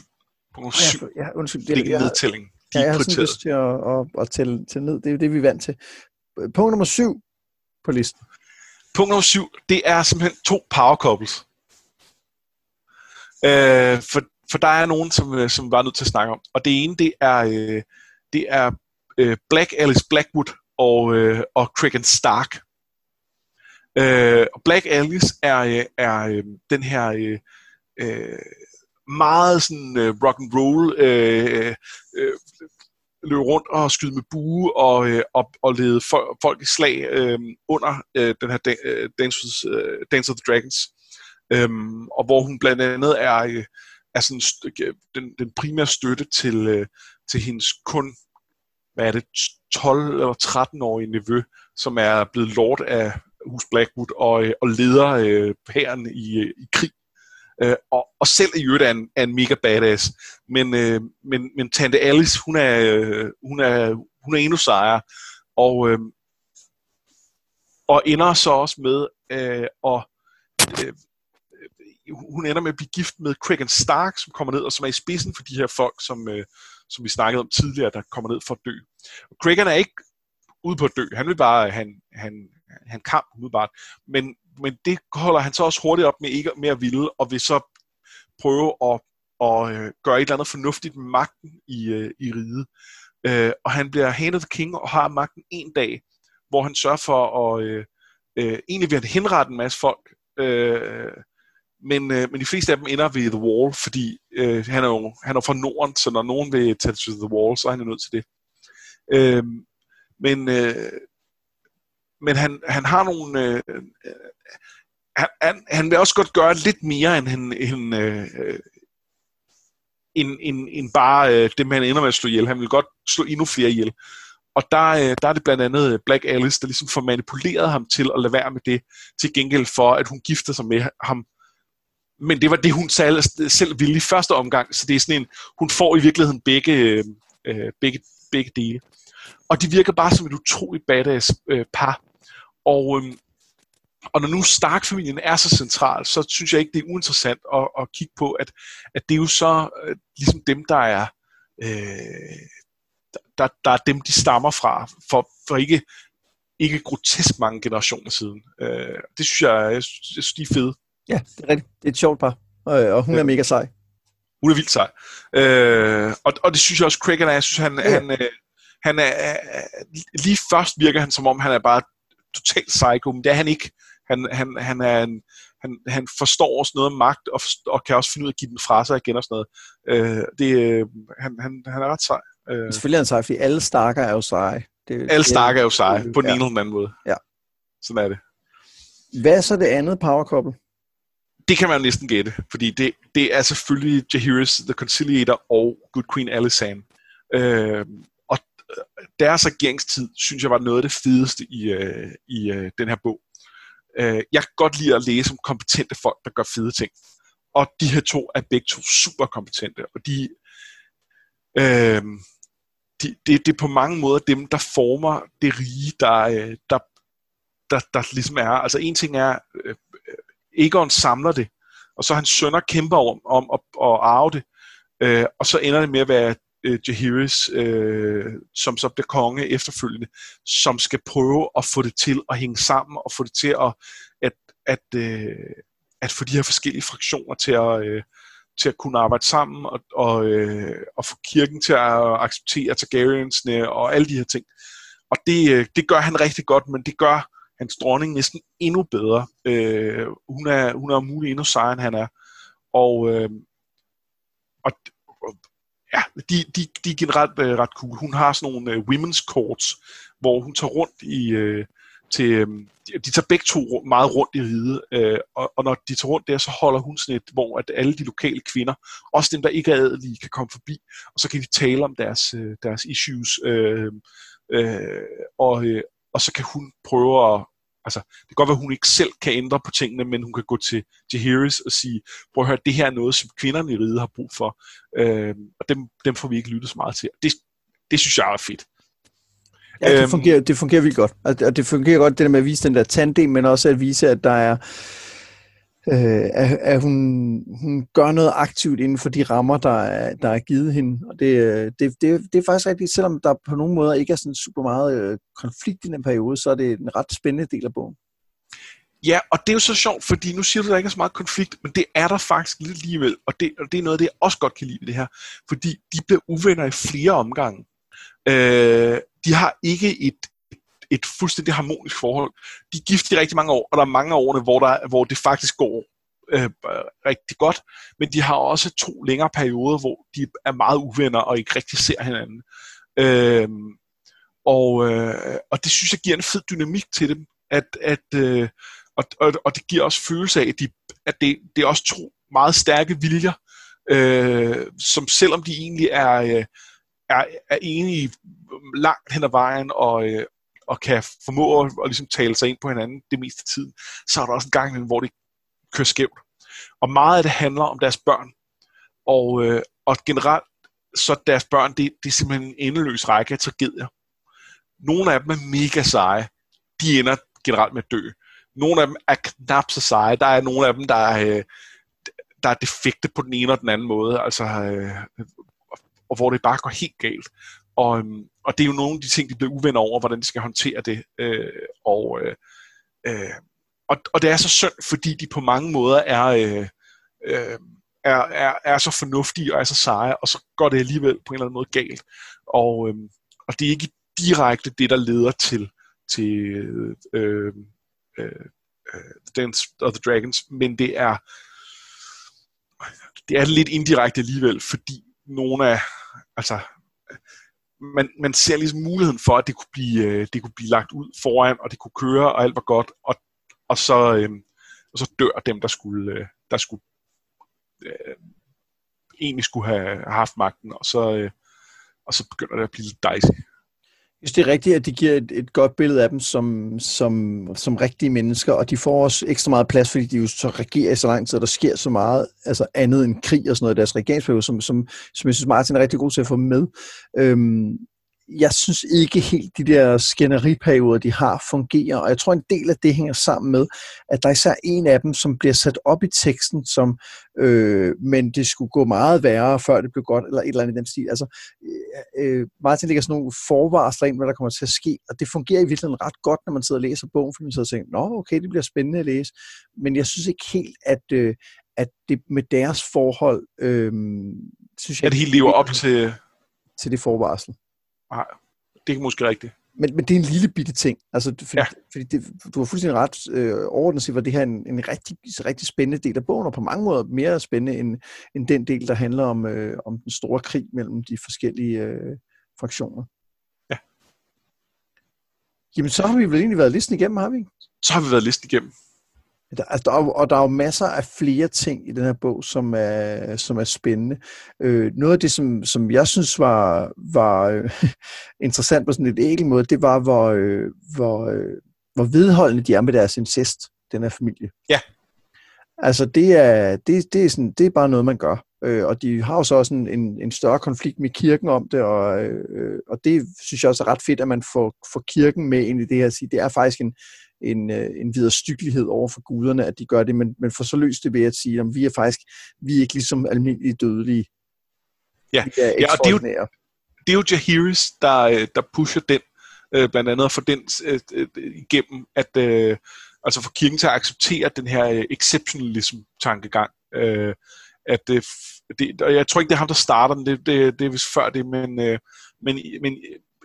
Punkt nummer syv. Ja, ja undskyld. Det er en nedtælling. De ja, jeg har sådan lyst til at, at, at tælle, tælle ned. Det er jo det, vi er vant til. Punkt nummer syv på listen. Punkt nummer syv, det er simpelthen to power couples. Øh, for, for der er nogen, som, øh, som var nødt til at snakke om. Og det ene, det er, øh, det er øh, Black Alice Blackwood og, øh, og Cregan Stark. Øh, Black Alice er, øh, er øh, den her øh, øh, meget sådan øh, rock and roll øh, øh, løbe rundt og skyde med bue og, øh, og, og lede for, folk i slag øh, under øh, den her Dance, øh, Dance of the Dragons. Øh, og hvor hun blandt andet er, øh, er sådan, den, den primære støtte til, øh, til hendes kun hvad er det, 12 eller 13-årige nevø, som er blevet lord af hus Blackwood og, øh, og leder øh, hæren i, øh, i krig. Øh, og, og selv i øvrigt er en, er en mega badass. Men, øh, men, men Tante Alice, hun er, øh, hun er, hun er endnu sejere. Og, øh, og ender så også med øh, at øh, hun ender med at blive gift med Cregan Stark, som kommer ned, og som er i spidsen for de her folk, som, øh, som vi snakkede om tidligere, der kommer ned for at dø. Og Craig er ikke ude på at dø. Han vil bare han, han, han kamp umiddelbart. Men, men det holder han så også hurtigt op med ikke mere at ville, og vil så prøve at, at øh, gøre et eller andet fornuftigt med magten i, øh, i riget. Øh, og han bliver hand of the king og har magten en dag, hvor han sørger for at... Øh, øh, egentlig vil han henrette en masse folk, øh, men, øh, men de fleste af dem ender ved The Wall, fordi øh, han, er jo, han er fra Norden, så når nogen vil tage til The Wall, så er han nødt til det. Øh, men øh, men han, han har nogle... Øh, øh, han, han, han vil også godt gøre lidt mere end, han, end, øh, end, end, end bare øh, det, man ender med at slå ihjel. Han vil godt slå endnu flere ihjel. Og der, øh, der er det blandt andet øh, Black Alice, der ligesom får manipuleret ham til at lade være med det, til gengæld for, at hun gifter sig med ham. Men det var det, hun selv, øh, selv ville i første omgang, så det er sådan en, hun får i virkeligheden begge, øh, øh begge, begge dele. Og de virker bare som et utroligt badass øh, par. Og, øhm, og når nu Stark-familien er så central, så synes jeg ikke, det er uinteressant at, at kigge på, at, at det er jo så øh, ligesom dem, der er øh, der, der er dem, de stammer fra, for, for ikke, ikke grotesk mange generationer siden. Øh, det synes jeg, jeg, synes, jeg synes, de er fede. Ja, det er rigtigt. Det er et sjovt par, og, og hun ja. er mega sej. Hun er vildt sej. Øh, og, og det synes jeg også, Craig er. Jeg synes, han, ja. han, øh, han er, lige først virker han som om, han er bare totalt psycho, men det er han ikke. Han, han, han, er en, han, han forstår også noget om magt, og, og kan også finde ud af at give den fra sig igen og sådan noget. Øh, det, øh, han, han, han er ret sej. Øh. Selvfølgelig er han sej, fordi alle stakker er jo seje. Det, alle stakker er jo seje, på den ja. ene eller den anden måde. Ja. Sådan er det. Hvad er så det andet power couple? Det kan man næsten gætte, fordi det, det er selvfølgelig Jahiris, The Conciliator og Good Queen Alysanne. Øh, deres regeringstid, synes jeg var noget af det fedeste i, øh, i øh, den her bog. Øh, jeg kan godt lide at læse om kompetente folk, der gør fede ting. Og de her to er begge to super kompetente, og de, øh, de, det, er på mange måder dem, der former det rige, der, øh, der, der, der ligesom er. Altså en ting er, øh, øh Egon samler det, og så hans sønner kæmper om, om at, at arve det, øh, og så ender det med at være øh, Jahiris, øh, som så bliver konge efterfølgende, som skal prøve at få det til at hænge sammen, og få det til at, at, at, øh, at få de her forskellige fraktioner til at, øh, til at kunne arbejde sammen, og, og, øh, og få kirken til at acceptere Targaryensne, og alle de her ting. Og det, øh, det gør han rigtig godt, men det gør hans dronning næsten endnu bedre. Øh, hun, er, hun er mulig endnu sejere, end han er. Og, øh, og ja, de, de, de er generelt øh, ret cool. Hun har sådan nogle øh, women's courts, hvor hun tager rundt i... Øh, til, øh, de tager begge to meget rundt i riget, øh, og, og når de tager rundt der, så holder hun sådan et, hvor at alle de lokale kvinder, også dem, der ikke er adelige, kan komme forbi, og så kan de tale om deres, øh, deres issues, øh, øh, og, øh, og så kan hun prøve at altså, det kan godt være, at hun ikke selv kan ændre på tingene, men hun kan gå til, til Harris og sige, prøv at høre, det her er noget, som kvinderne i riget har brug for, øh, og dem, dem får vi ikke lyttet så meget til. Det, det synes jeg er fedt. Ja, det øhm, fungerer, det fungerer vildt godt. Og det fungerer godt, det der med at vise den der tandem, men også at vise, at der er, øh, at, at hun, hun gør noget aktivt inden for de rammer, der er, der er givet hende. Og det, øh, det, det, det er faktisk rigtigt, selvom der på nogle måder ikke er sådan super meget øh, konflikt i den periode, så er det en ret spændende del af bogen. Ja, og det er jo så sjovt, fordi nu siger du, at der ikke er så meget konflikt, men det er der faktisk lidt alligevel, og det, og det er noget af det, jeg også godt kan lide det her, fordi de bliver uvenner i flere omgange. Øh, de har ikke et, et fuldstændig harmonisk forhold. De er gift i rigtig mange år, og der er mange af årene, hvor, der, hvor det faktisk går øh, rigtig godt, men de har også to længere perioder, hvor de er meget uvenner og ikke rigtig ser hinanden. Øh, og, øh, og det synes jeg giver en fed dynamik til dem, at, at, øh, og, og, og det giver også følelse af, at, de, at det, det er også to meget stærke viljer, øh, som selvom de egentlig er, øh, er, er enige langt hen ad vejen og, øh, og kan formå at, at ligesom tale sig ind på hinanden det meste af tiden, så er der også en gang hvor det kører skævt. Og meget af det handler om deres børn. Og, øh, og generelt, så deres børn, det, det er simpelthen en endeløs række af tragedier. Nogle af dem er mega seje. De ender generelt med at dø. Nogle af dem er knap så seje. Der er nogle af dem, der er, øh, der er defekte på den ene og den anden måde. Altså, øh, og hvor det bare går helt galt. Og, øhm, og det er jo nogle af de ting, de bliver uvenner over, hvordan de skal håndtere det. Øh, og, øh, øh, og, og det er så synd, fordi de på mange måder er, øh, øh, er, er, er så fornuftige og er så seje, og så går det alligevel på en eller anden måde galt. Og, øh, og det er ikke direkte det, der leder til, til øh, øh, The Dance of the Dragons, men det er det er lidt indirekte alligevel, fordi nogle af altså man, man ser ligesom muligheden for, at det kunne, blive, øh, det kunne blive lagt ud foran, og det kunne køre, og alt var godt, og, og, så, øh, og så dør dem, der skulle, øh, der skulle øh, egentlig skulle have haft magten, og så, øh, og så begynder det at blive lidt dicey synes, det er rigtigt, at de giver et, et godt billede af dem som, som, som rigtige mennesker, og de får også ekstra meget plads, fordi de jo så regerer i så lang tid, og der sker så meget altså andet end krig og sådan noget i deres regeringsperiode, som, som, som jeg synes Martin er rigtig god til at få med. Øhm, jeg synes ikke helt, de der skænderiperioder, de har, fungerer. Og jeg tror, en del af det hænger sammen med, at der er især en af dem, som bliver sat op i teksten, som, øh, men det skulle gå meget værre, før det blev godt, eller et eller andet i den stil. Altså, øh, øh Martin lægger sådan nogle forvarsler ind, hvad der kommer til at ske, og det fungerer i virkeligheden ret godt, når man sidder og læser bogen, fordi man sidder og tænker, nå, okay, det bliver spændende at læse. Men jeg synes ikke helt, at, øh, at det med deres forhold, øh, synes jeg... At helt lever op til... Til det forvarsel. Nej, det er måske rigtigt. Men, men det er en lille bitte ting. Altså, fordi, ja. fordi det, du har fuldstændig ret øh, overordnet sig, at det her er en, en rigtig, rigtig spændende del af bogen, og på mange måder mere spændende end, end den del, der handler om, øh, om den store krig mellem de forskellige øh, fraktioner. Ja. Jamen, så har vi vel egentlig været listen igennem, har vi Så har vi været listen igennem. Der, altså, der er, og der er jo masser af flere ting i den her bog, som er, som er spændende. Øh, noget af det, som, som jeg synes var, var øh, [LAUGHS] interessant på sådan en lidt måde, det var, hvor, øh, hvor, øh, hvor vedholdende de er med deres incest, den her familie. Ja. Altså, det er, det, det, er sådan, det er bare noget, man gør. Øh, og de har jo så også en, en, en større konflikt med kirken om det, og, øh, og det synes jeg også er ret fedt, at man får, får kirken med ind i det her. Sige, det er faktisk en, en, øh, en videre styggelighed over for guderne, at de gør det, men, men får så løst det ved at sige, at vi er faktisk vi er ikke ligesom almindelige dødelige. Ja, ja og det er jo, det er jo Jahiris, der, øh, der pusher den, øh, blandt andet for den øh, igennem, at øh, altså for kirken til at acceptere den her øh, exceptionalism-tankegang. Øh, at det, det, og jeg tror ikke, det er ham, der starter den, det, det, det er vist før det, men, øh, men, men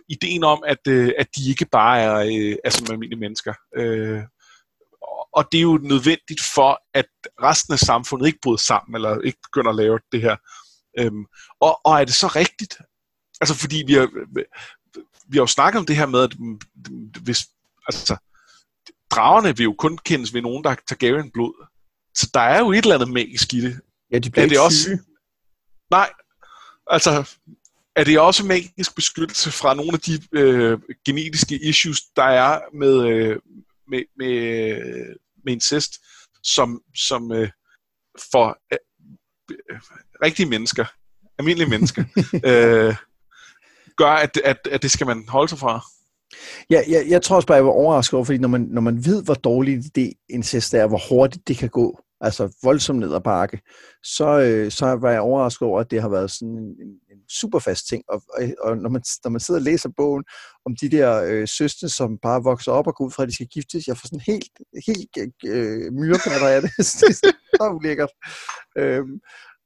ideen om, at, øh, at de ikke bare er, øh, er som almindelige mennesker. Øh, og det er jo nødvendigt for, at resten af samfundet ikke bryder sammen, eller ikke begynder at lave det her. Øhm, og, og er det så rigtigt? Altså fordi vi har, vi har jo snakket om det her med, at hvis, altså, dragerne vil jo kun kendes ved nogen, der har Targaryen blod. Så der er jo et eller andet magisk i det. Ja, de bliver er det også... Nej, altså, er det også magisk beskyttelse fra nogle af de øh, genetiske issues, der er med, øh, med, med, med incest, som, som øh, for øh, øh, rigtige mennesker, almindelige mennesker, [LAUGHS] øh, gør, at, at, at det skal man holde sig fra? Ja, jeg, jeg tror også bare, jeg var overrasket over, fordi når man, når man ved, hvor dårligt det incest er, hvor hurtigt det kan gå, altså voldsomt ned ad bakke, så, øh, så var jeg overrasket over, at det har været sådan en, en super fast ting. Og, og, når, man, når man sidder og læser bogen om de der øh, søstre, som bare vokser op og går ud fra, at de skal giftes, jeg får sådan helt, helt øh, myrepatter af det. [LAUGHS] det er så ulækkert. Øhm,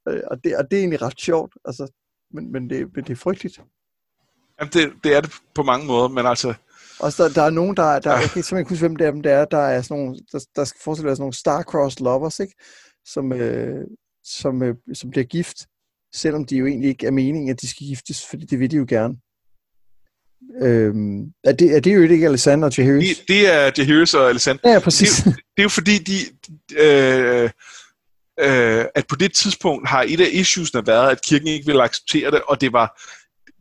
øh, og, det, og det er egentlig ret sjovt, altså, men, men, det, men det er frygteligt. Jamen, det, det er det på mange måder, men altså... Og så der er nogen, der, der jeg kan simpelthen ikke huske, hvem det er, der er, der er sådan nogle, der, der skal forestille være sådan nogle star-crossed lovers, ikke? Som, øh, som, øh, som bliver gift, selvom de jo egentlig ikke er meningen, at de skal giftes, fordi det vil de jo gerne. Øhm, er, det, er det jo ikke Alessandra og Jahiris? Det, det er Jahiris og Alessandra. Ja, præcis. Det, det er jo fordi, de, øh, øh, at på det tidspunkt har et af issuesne været, at kirken ikke ville acceptere det, og det var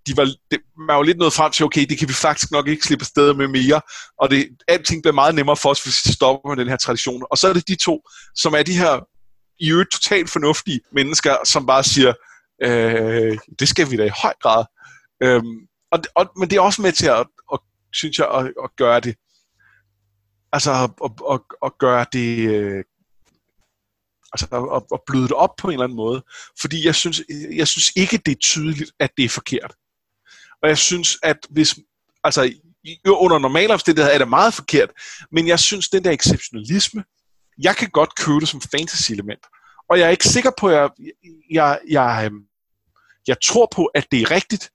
de var, det, man var lidt nået frem til, okay, det kan vi faktisk nok ikke slippe afsted med mere, og det, alting bliver meget nemmere for os, hvis vi stopper med den her tradition. Og så er det de to, som er de her i øvrigt totalt fornuftige mennesker, som bare siger, øh, det skal vi da i høj grad. Øh, og, og, men det er også med til at, at synes jeg, at, at gøre det, altså at, at, at, gøre det, øh, altså at, at bløde det op på en eller anden måde. Fordi jeg synes, jeg synes ikke, det er tydeligt, at det er forkert. Og jeg synes, at hvis, altså under normale omstændigheder er det meget forkert, men jeg synes, den der exceptionalisme, jeg kan godt købe det som fantasy-element. Og jeg er ikke sikker på, at jeg, jeg, jeg, øhm, jeg tror på, at det er rigtigt,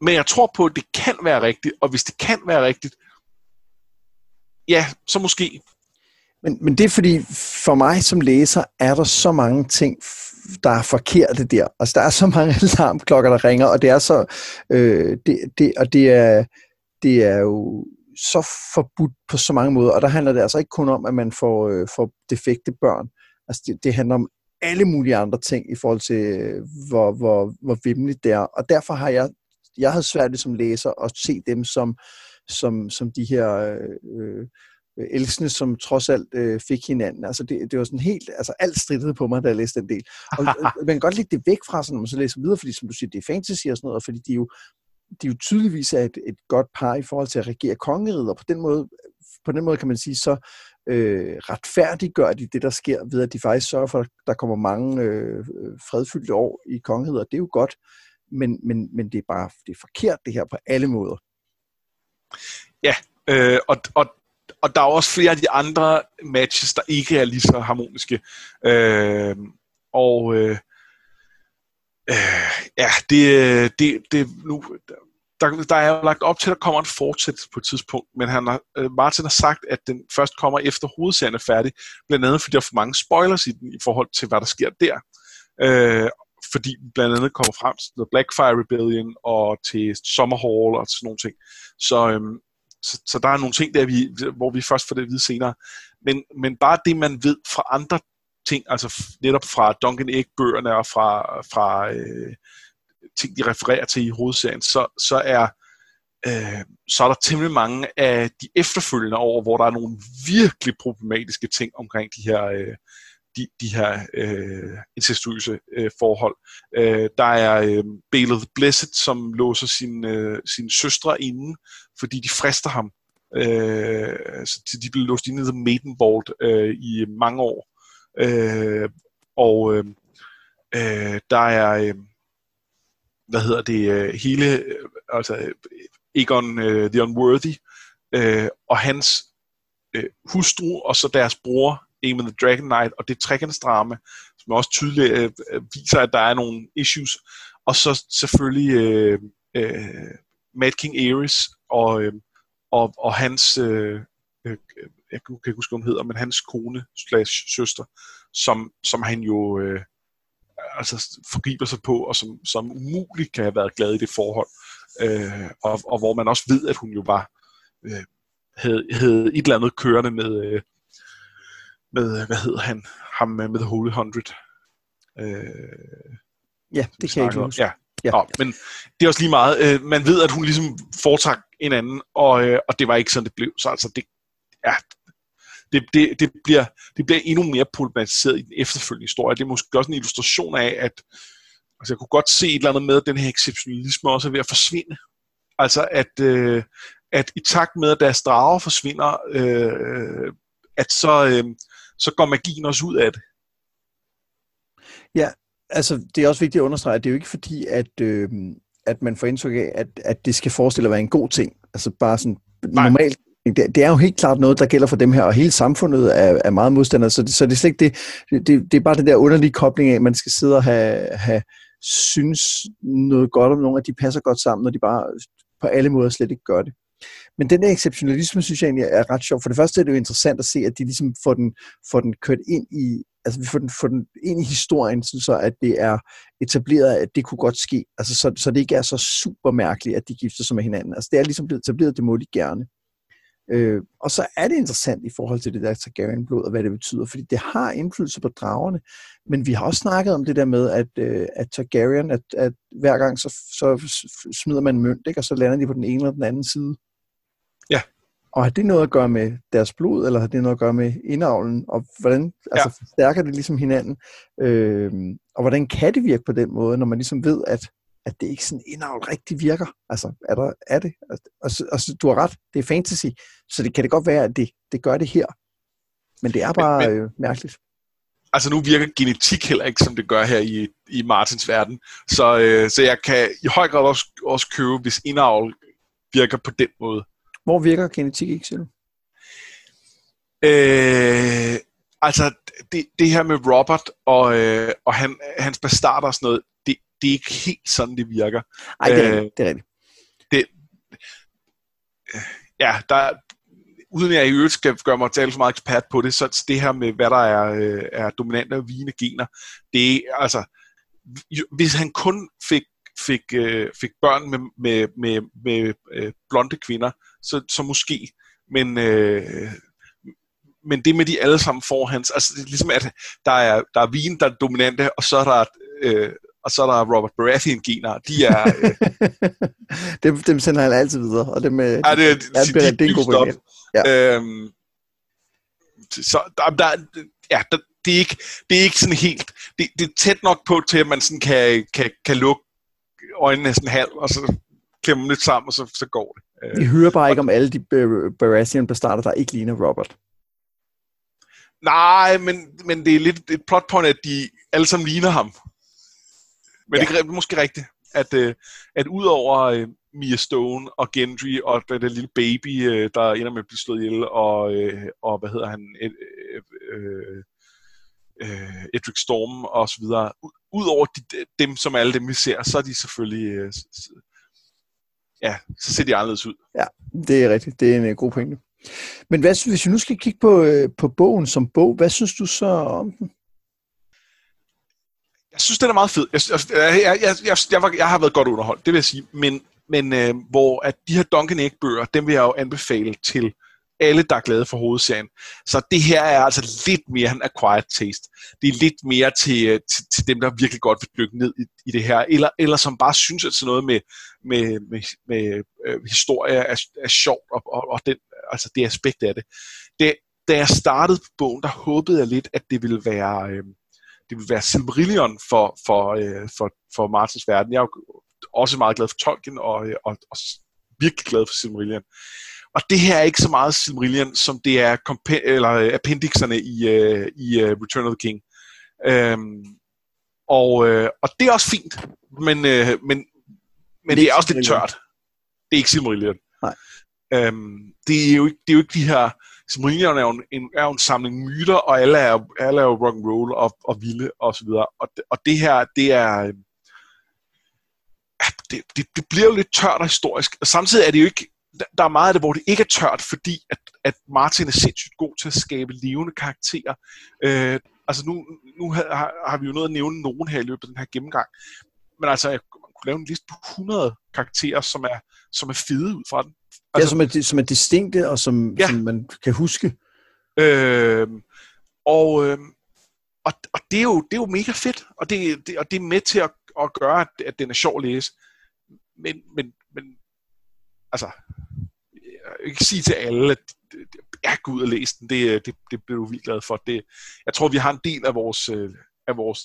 men jeg tror på, at det kan være rigtigt, og hvis det kan være rigtigt, ja, så måske. Men, men det er fordi, for mig som læser, er der så mange ting, der er forkerte der. Altså, der er så mange [LAUGHS] alarmklokker, der ringer, og det er så, øh, det, det, og det er, det er jo så forbudt på så mange måder, og der handler det altså ikke kun om, at man får, øh, får defekte børn. Altså, det, det handler om alle mulige andre ting i forhold til, hvor, hvor, hvor vimmeligt det er. Og derfor har jeg, jeg havde svært som læser at se dem som, som, som de her øh, elskende, som trods alt øh, fik hinanden. Altså det, det var sådan helt, altså alt strittede på mig, da jeg læste den del. Og [LAUGHS] man kan godt lægge det væk fra sig, når man så læser videre, fordi som du siger, det er fantasy og sådan noget, og fordi de jo, de jo tydeligvis er et, et godt par i forhold til at regere kongeriget, og på den måde, på den måde kan man sige, så øh, retfærdiggør de det, der sker, ved at de faktisk sørger for, at der kommer mange øh, fredfyldte år i kongeriget, og det er jo godt, men, men, men det er bare det er forkert det her på alle måder. Ja, øh, og, og og der er også flere af de andre matches, der ikke er lige så harmoniske. Øh, og øh, øh, ja, det, øh, det, det nu, der, der er jo lagt op til, at der kommer en fortsæt på et tidspunkt, men han har, øh, Martin har sagt, at den først kommer efter hovedserien er færdig, blandt andet fordi der er for mange spoilers i den i forhold til, hvad der sker der. Øh, fordi blandt andet kommer frem til The Blackfire Rebellion og til Summerhall og sådan nogle ting. Så, øhm, så, så der er nogle ting der, vi, hvor vi først får det at vide senere. Men, men bare det, man ved fra andre ting, altså netop fra Duncan Egg-bøgerne og fra, fra øh, ting, de refererer til i hovedserien, så, så er øh, så er der temmelig mange af de efterfølgende år, hvor der er nogle virkelig problematiske ting omkring de her, øh, de, de her øh, incestuøse øh, forhold. Øh, der er øh, Bale the Blessed, som låser sin, øh, sin søstre inde, fordi de frister ham. Øh, så de blev låst inde i The Maiden Vault øh, i mange år. Øh, og øh, øh, der er, øh, hvad hedder det, øh, hele, øh, altså Egon uh, the Unworthy, uh, og hans uh, hustru, og så deres bror, Aemon the Dragon Knight, og det trekantsdrama, som også tydeligt uh, viser, at der er nogle issues. Og så selvfølgelig uh, uh, Mad King Ares, og, uh, og, og hans, uh, uh, jeg kan ikke huske, hvad hun hedder, men hans kone slash søster, som, som han jo Uh, altså forgriber sig på, og som, som umuligt kan have været glad i det forhold. Øh, og, og hvor man også ved, at hun jo var øh, havde, havde et eller andet kørende med, øh, med hvad hedder han, ham med, med The Holy Hundred. Øh, ja, det kan jeg ikke huske. Ja, Ja. Nå, men det er også lige meget. Øh, man ved, at hun ligesom foretrak en anden, og, øh, og det var ikke sådan, det blev. Så altså, det, ja, det, det, det, bliver, det bliver endnu mere problematiseret i den efterfølgende historie. Det er måske også en illustration af, at altså, jeg kunne godt se et eller andet med, at den her exceptionalisme også er ved at forsvinde. Altså, at, øh, at i takt med, at deres drager forsvinder, øh, at så, øh, så går magien også ud af det. Ja, altså det er også vigtigt at understrege, at det er jo ikke fordi, at, øh, at man får indtryk af, at, at det skal forestille at være en god ting. Altså bare sådan Nej. normalt. Det, det er jo helt klart noget, der gælder for dem her, og hele samfundet er, er meget modstander, så det, så det er slet ikke det, det, det er bare den der underlige kobling af, at man skal sidde og have, have synes noget godt om nogen, at de passer godt sammen, når de bare på alle måder slet ikke gør det. Men den der exceptionalisme, synes jeg egentlig er ret sjov. For det første er det jo interessant at se, at de ligesom får den, får den kørt ind i, altså vi får den, får den ind i historien, så at det er etableret, at det kunne godt ske. Altså så, så det ikke er så super mærkeligt, at de gifter sig med hinanden. Altså det er ligesom blevet etableret, det må de gerne. Øh, og så er det interessant i forhold til det der Targaryen-blod, og hvad det betyder, fordi det har indflydelse på dragerne, men vi har også snakket om det der med, at, øh, at Targaryen, at, at hver gang så, så smider man mønt, ikke? og så lander de på den ene eller den anden side. Ja. Og har det noget at gøre med deres blod, eller har det noget at gøre med indavlen, og hvordan altså, ja. forstærker det ligesom hinanden? Øh, og hvordan kan det virke på den måde, når man ligesom ved, at at det ikke sådan indavl rigtig virker. Altså, er, der, er det? Altså, altså, du har ret, det er fantasy, så det kan det godt være, at det, det gør det her. Men det er bare men, men, øh, mærkeligt. Altså nu virker genetik heller ikke, som det gør her i, i Martins verden. Så, øh, så jeg kan i høj grad også, også købe, hvis indavl virker på den måde. Hvor virker genetik ikke, du? Øh, altså, det, det her med Robert og, øh, og han, hans bastarder og sådan noget, det er ikke helt sådan, det virker. Nej, det er rigtigt. Det er rigtigt. Det, ja, der, uden at jeg i øvrigt skal gøre mig til for meget ekspert på det, så det her med, hvad der er, øh, er dominante og vigende gener, det er altså, hvis han kun fik, fik, øh, fik børn med, med, med, med øh, blonde kvinder, så, så måske, men, øh, men det med de alle sammen får hans, altså det er ligesom at der er, der er vin, der er dominante, og så er der øh, og så er der Robert Baratheon-gener. De er... Øh... [LAUGHS] dem, dem sender han altid videre, og dem, øh, ja, det, er, de, de, de, de god ja. øhm, så der, der, ja, der, det, er ikke, det er ikke sådan helt... Det, det er tæt nok på til, at man sådan kan, kan, kan lukke øjnene sådan halv, og så klemme lidt sammen, og så, så går det. Vi hører bare ikke om alle de Baratheon-bestarter, der ikke ligner Robert. Nej, men, men det er lidt et plot point, at de alle sammen ligner ham. Men ja. det er måske rigtigt, at, øh, at udover øh, Mia Stone og Gendry og det, det lille baby, øh, der ender med at blive slået ihjel, og, øh, og hvad hedder han, øh, øh, øh, Edric Storm og så videre. Udover de, dem, som alle dem vi ser, så er de selvfølgelig, øh, ja, så ser de anderledes ud. Ja, det er rigtigt. Det er en uh, god pointe. Men hvad, hvis vi nu skal kigge på, øh, på bogen som bog, hvad synes du så om den? Jeg synes, den er meget fed. Jeg, altså, jeg, jeg, jeg, jeg, jeg, var, jeg har været godt underholdt, det vil jeg sige. Men, men øh, hvor at de her Duncan Egg-bøger, dem vil jeg jo anbefale til alle, der er glade for hovedserien. Så det her er altså lidt mere en acquired taste. Det er lidt mere til, øh, til, til dem, der virkelig godt vil dykke ned i, i det her, eller, eller som bare synes, at sådan noget med, med, med, med øh, historie er, er sjovt, og, og, og den, altså det aspekt af det. det da jeg startede på bogen, der håbede jeg lidt, at det ville være, øh, det ville være Silmarillion for, for, øh, for, for Martins verden. Jeg er jo også meget glad for Tolkien, og, øh, og, og virkelig glad for Silmarillion. Og det her er ikke så meget Silmarillion, som det er eller øh, appendixerne i, uh, i uh, Return of the King. Um, og, uh, og det er også fint, men, uh, men, men det er også lidt tørt. Det er ikke Silmarillion. Nej. Um, det, er jo ikke, det er jo ikke de her... Silmarillion er jo en, er jo en samling myter, og alle er, alle er jo rock and roll og, og vilde og så videre. Og, og det her, det er... Øhm, det, det, det bliver jo lidt tørt og historisk. Og samtidig er det jo ikke der er meget af det, hvor det ikke er tørt, fordi at, at Martin er sindssygt god til at skabe levende karakterer. Øh, altså nu, nu har, har vi jo noget at nævne nogen her i løbet af den her gennemgang, men altså, jeg kunne lave en liste på 100 karakterer, som er, som er fede ud fra den. Altså, ja, som er, som er distinkte, og som, ja. som man kan huske. Øh, og, øh, og, og det, er jo, det er jo mega fedt, og det, det, og det er med til at, at gøre, at, at den er sjov at læse. Men, men, men altså, jeg kan sige til alle, at ja, gå ud og læse den, det, det, det bliver du vildt glad for. Det, jeg tror, vi har en del af vores, øh, af vores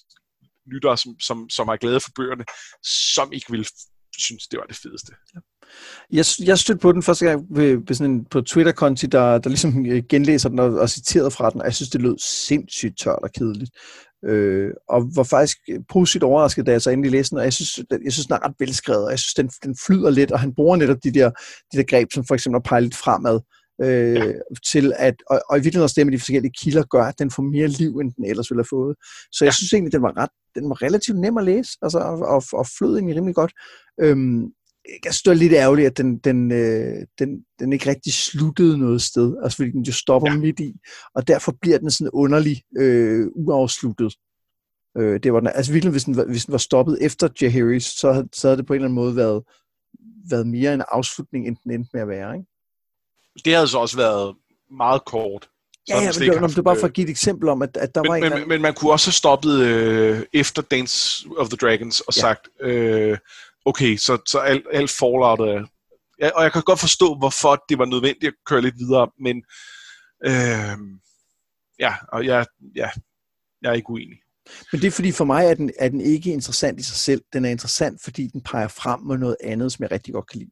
lyttere, som, som, som er glade for bøgerne, som ikke vil synes, det var det fedeste. Ja. Jeg, jeg stødte på den første gang ved, ved sådan en, på Twitter-konti, der, der ligesom øh, genlæser den og, og citerede fra den, og jeg synes, det lød sindssygt tørt og kedeligt. Øh, og var faktisk øh, positivt overrasket, da jeg så endelig læste den, og jeg synes, jeg synes den er ret velskrevet, og jeg synes, den, den flyder lidt, og han bruger netop de der, de der greb, som for eksempel at pege lidt fremad, øh, ja. til at, og, og i virkeligheden også det med de forskellige kilder gør, at den får mere liv, end den ellers ville have fået. Så jeg ja. synes egentlig, den var ret, den var relativt nem at læse, altså, og, og, og flød egentlig rimelig godt. Øhm, jeg synes, det er lidt ærgerligt, at den, den, øh, den, den ikke rigtig sluttede noget sted, altså fordi den jo stopper ja. midt i, og derfor bliver den sådan underlig øh, uafsluttet. Øh, det var den, altså virkelig, hvis den, var, hvis den var stoppet efter Jaehaerys, så havde, så havde det på en eller anden måde været, været mere en afslutning, end den endte med at være. Ikke? Det havde så også været meget kort. Ja, ja, men det, haft, det var bare for at give et eksempel om, at, at der men, var en men, anden... men man kunne også have stoppet øh, efter Dance of the Dragons og ja. sagt, øh, okay, så, så alt, alt Fallout er... Ja, og jeg kan godt forstå, hvorfor det var nødvendigt at køre lidt videre, men øh, ja, og jeg, ja, jeg er ikke uenig. Men det er fordi, for mig er den, er den ikke interessant i sig selv. Den er interessant, fordi den peger frem med noget andet, som jeg rigtig godt kan lide.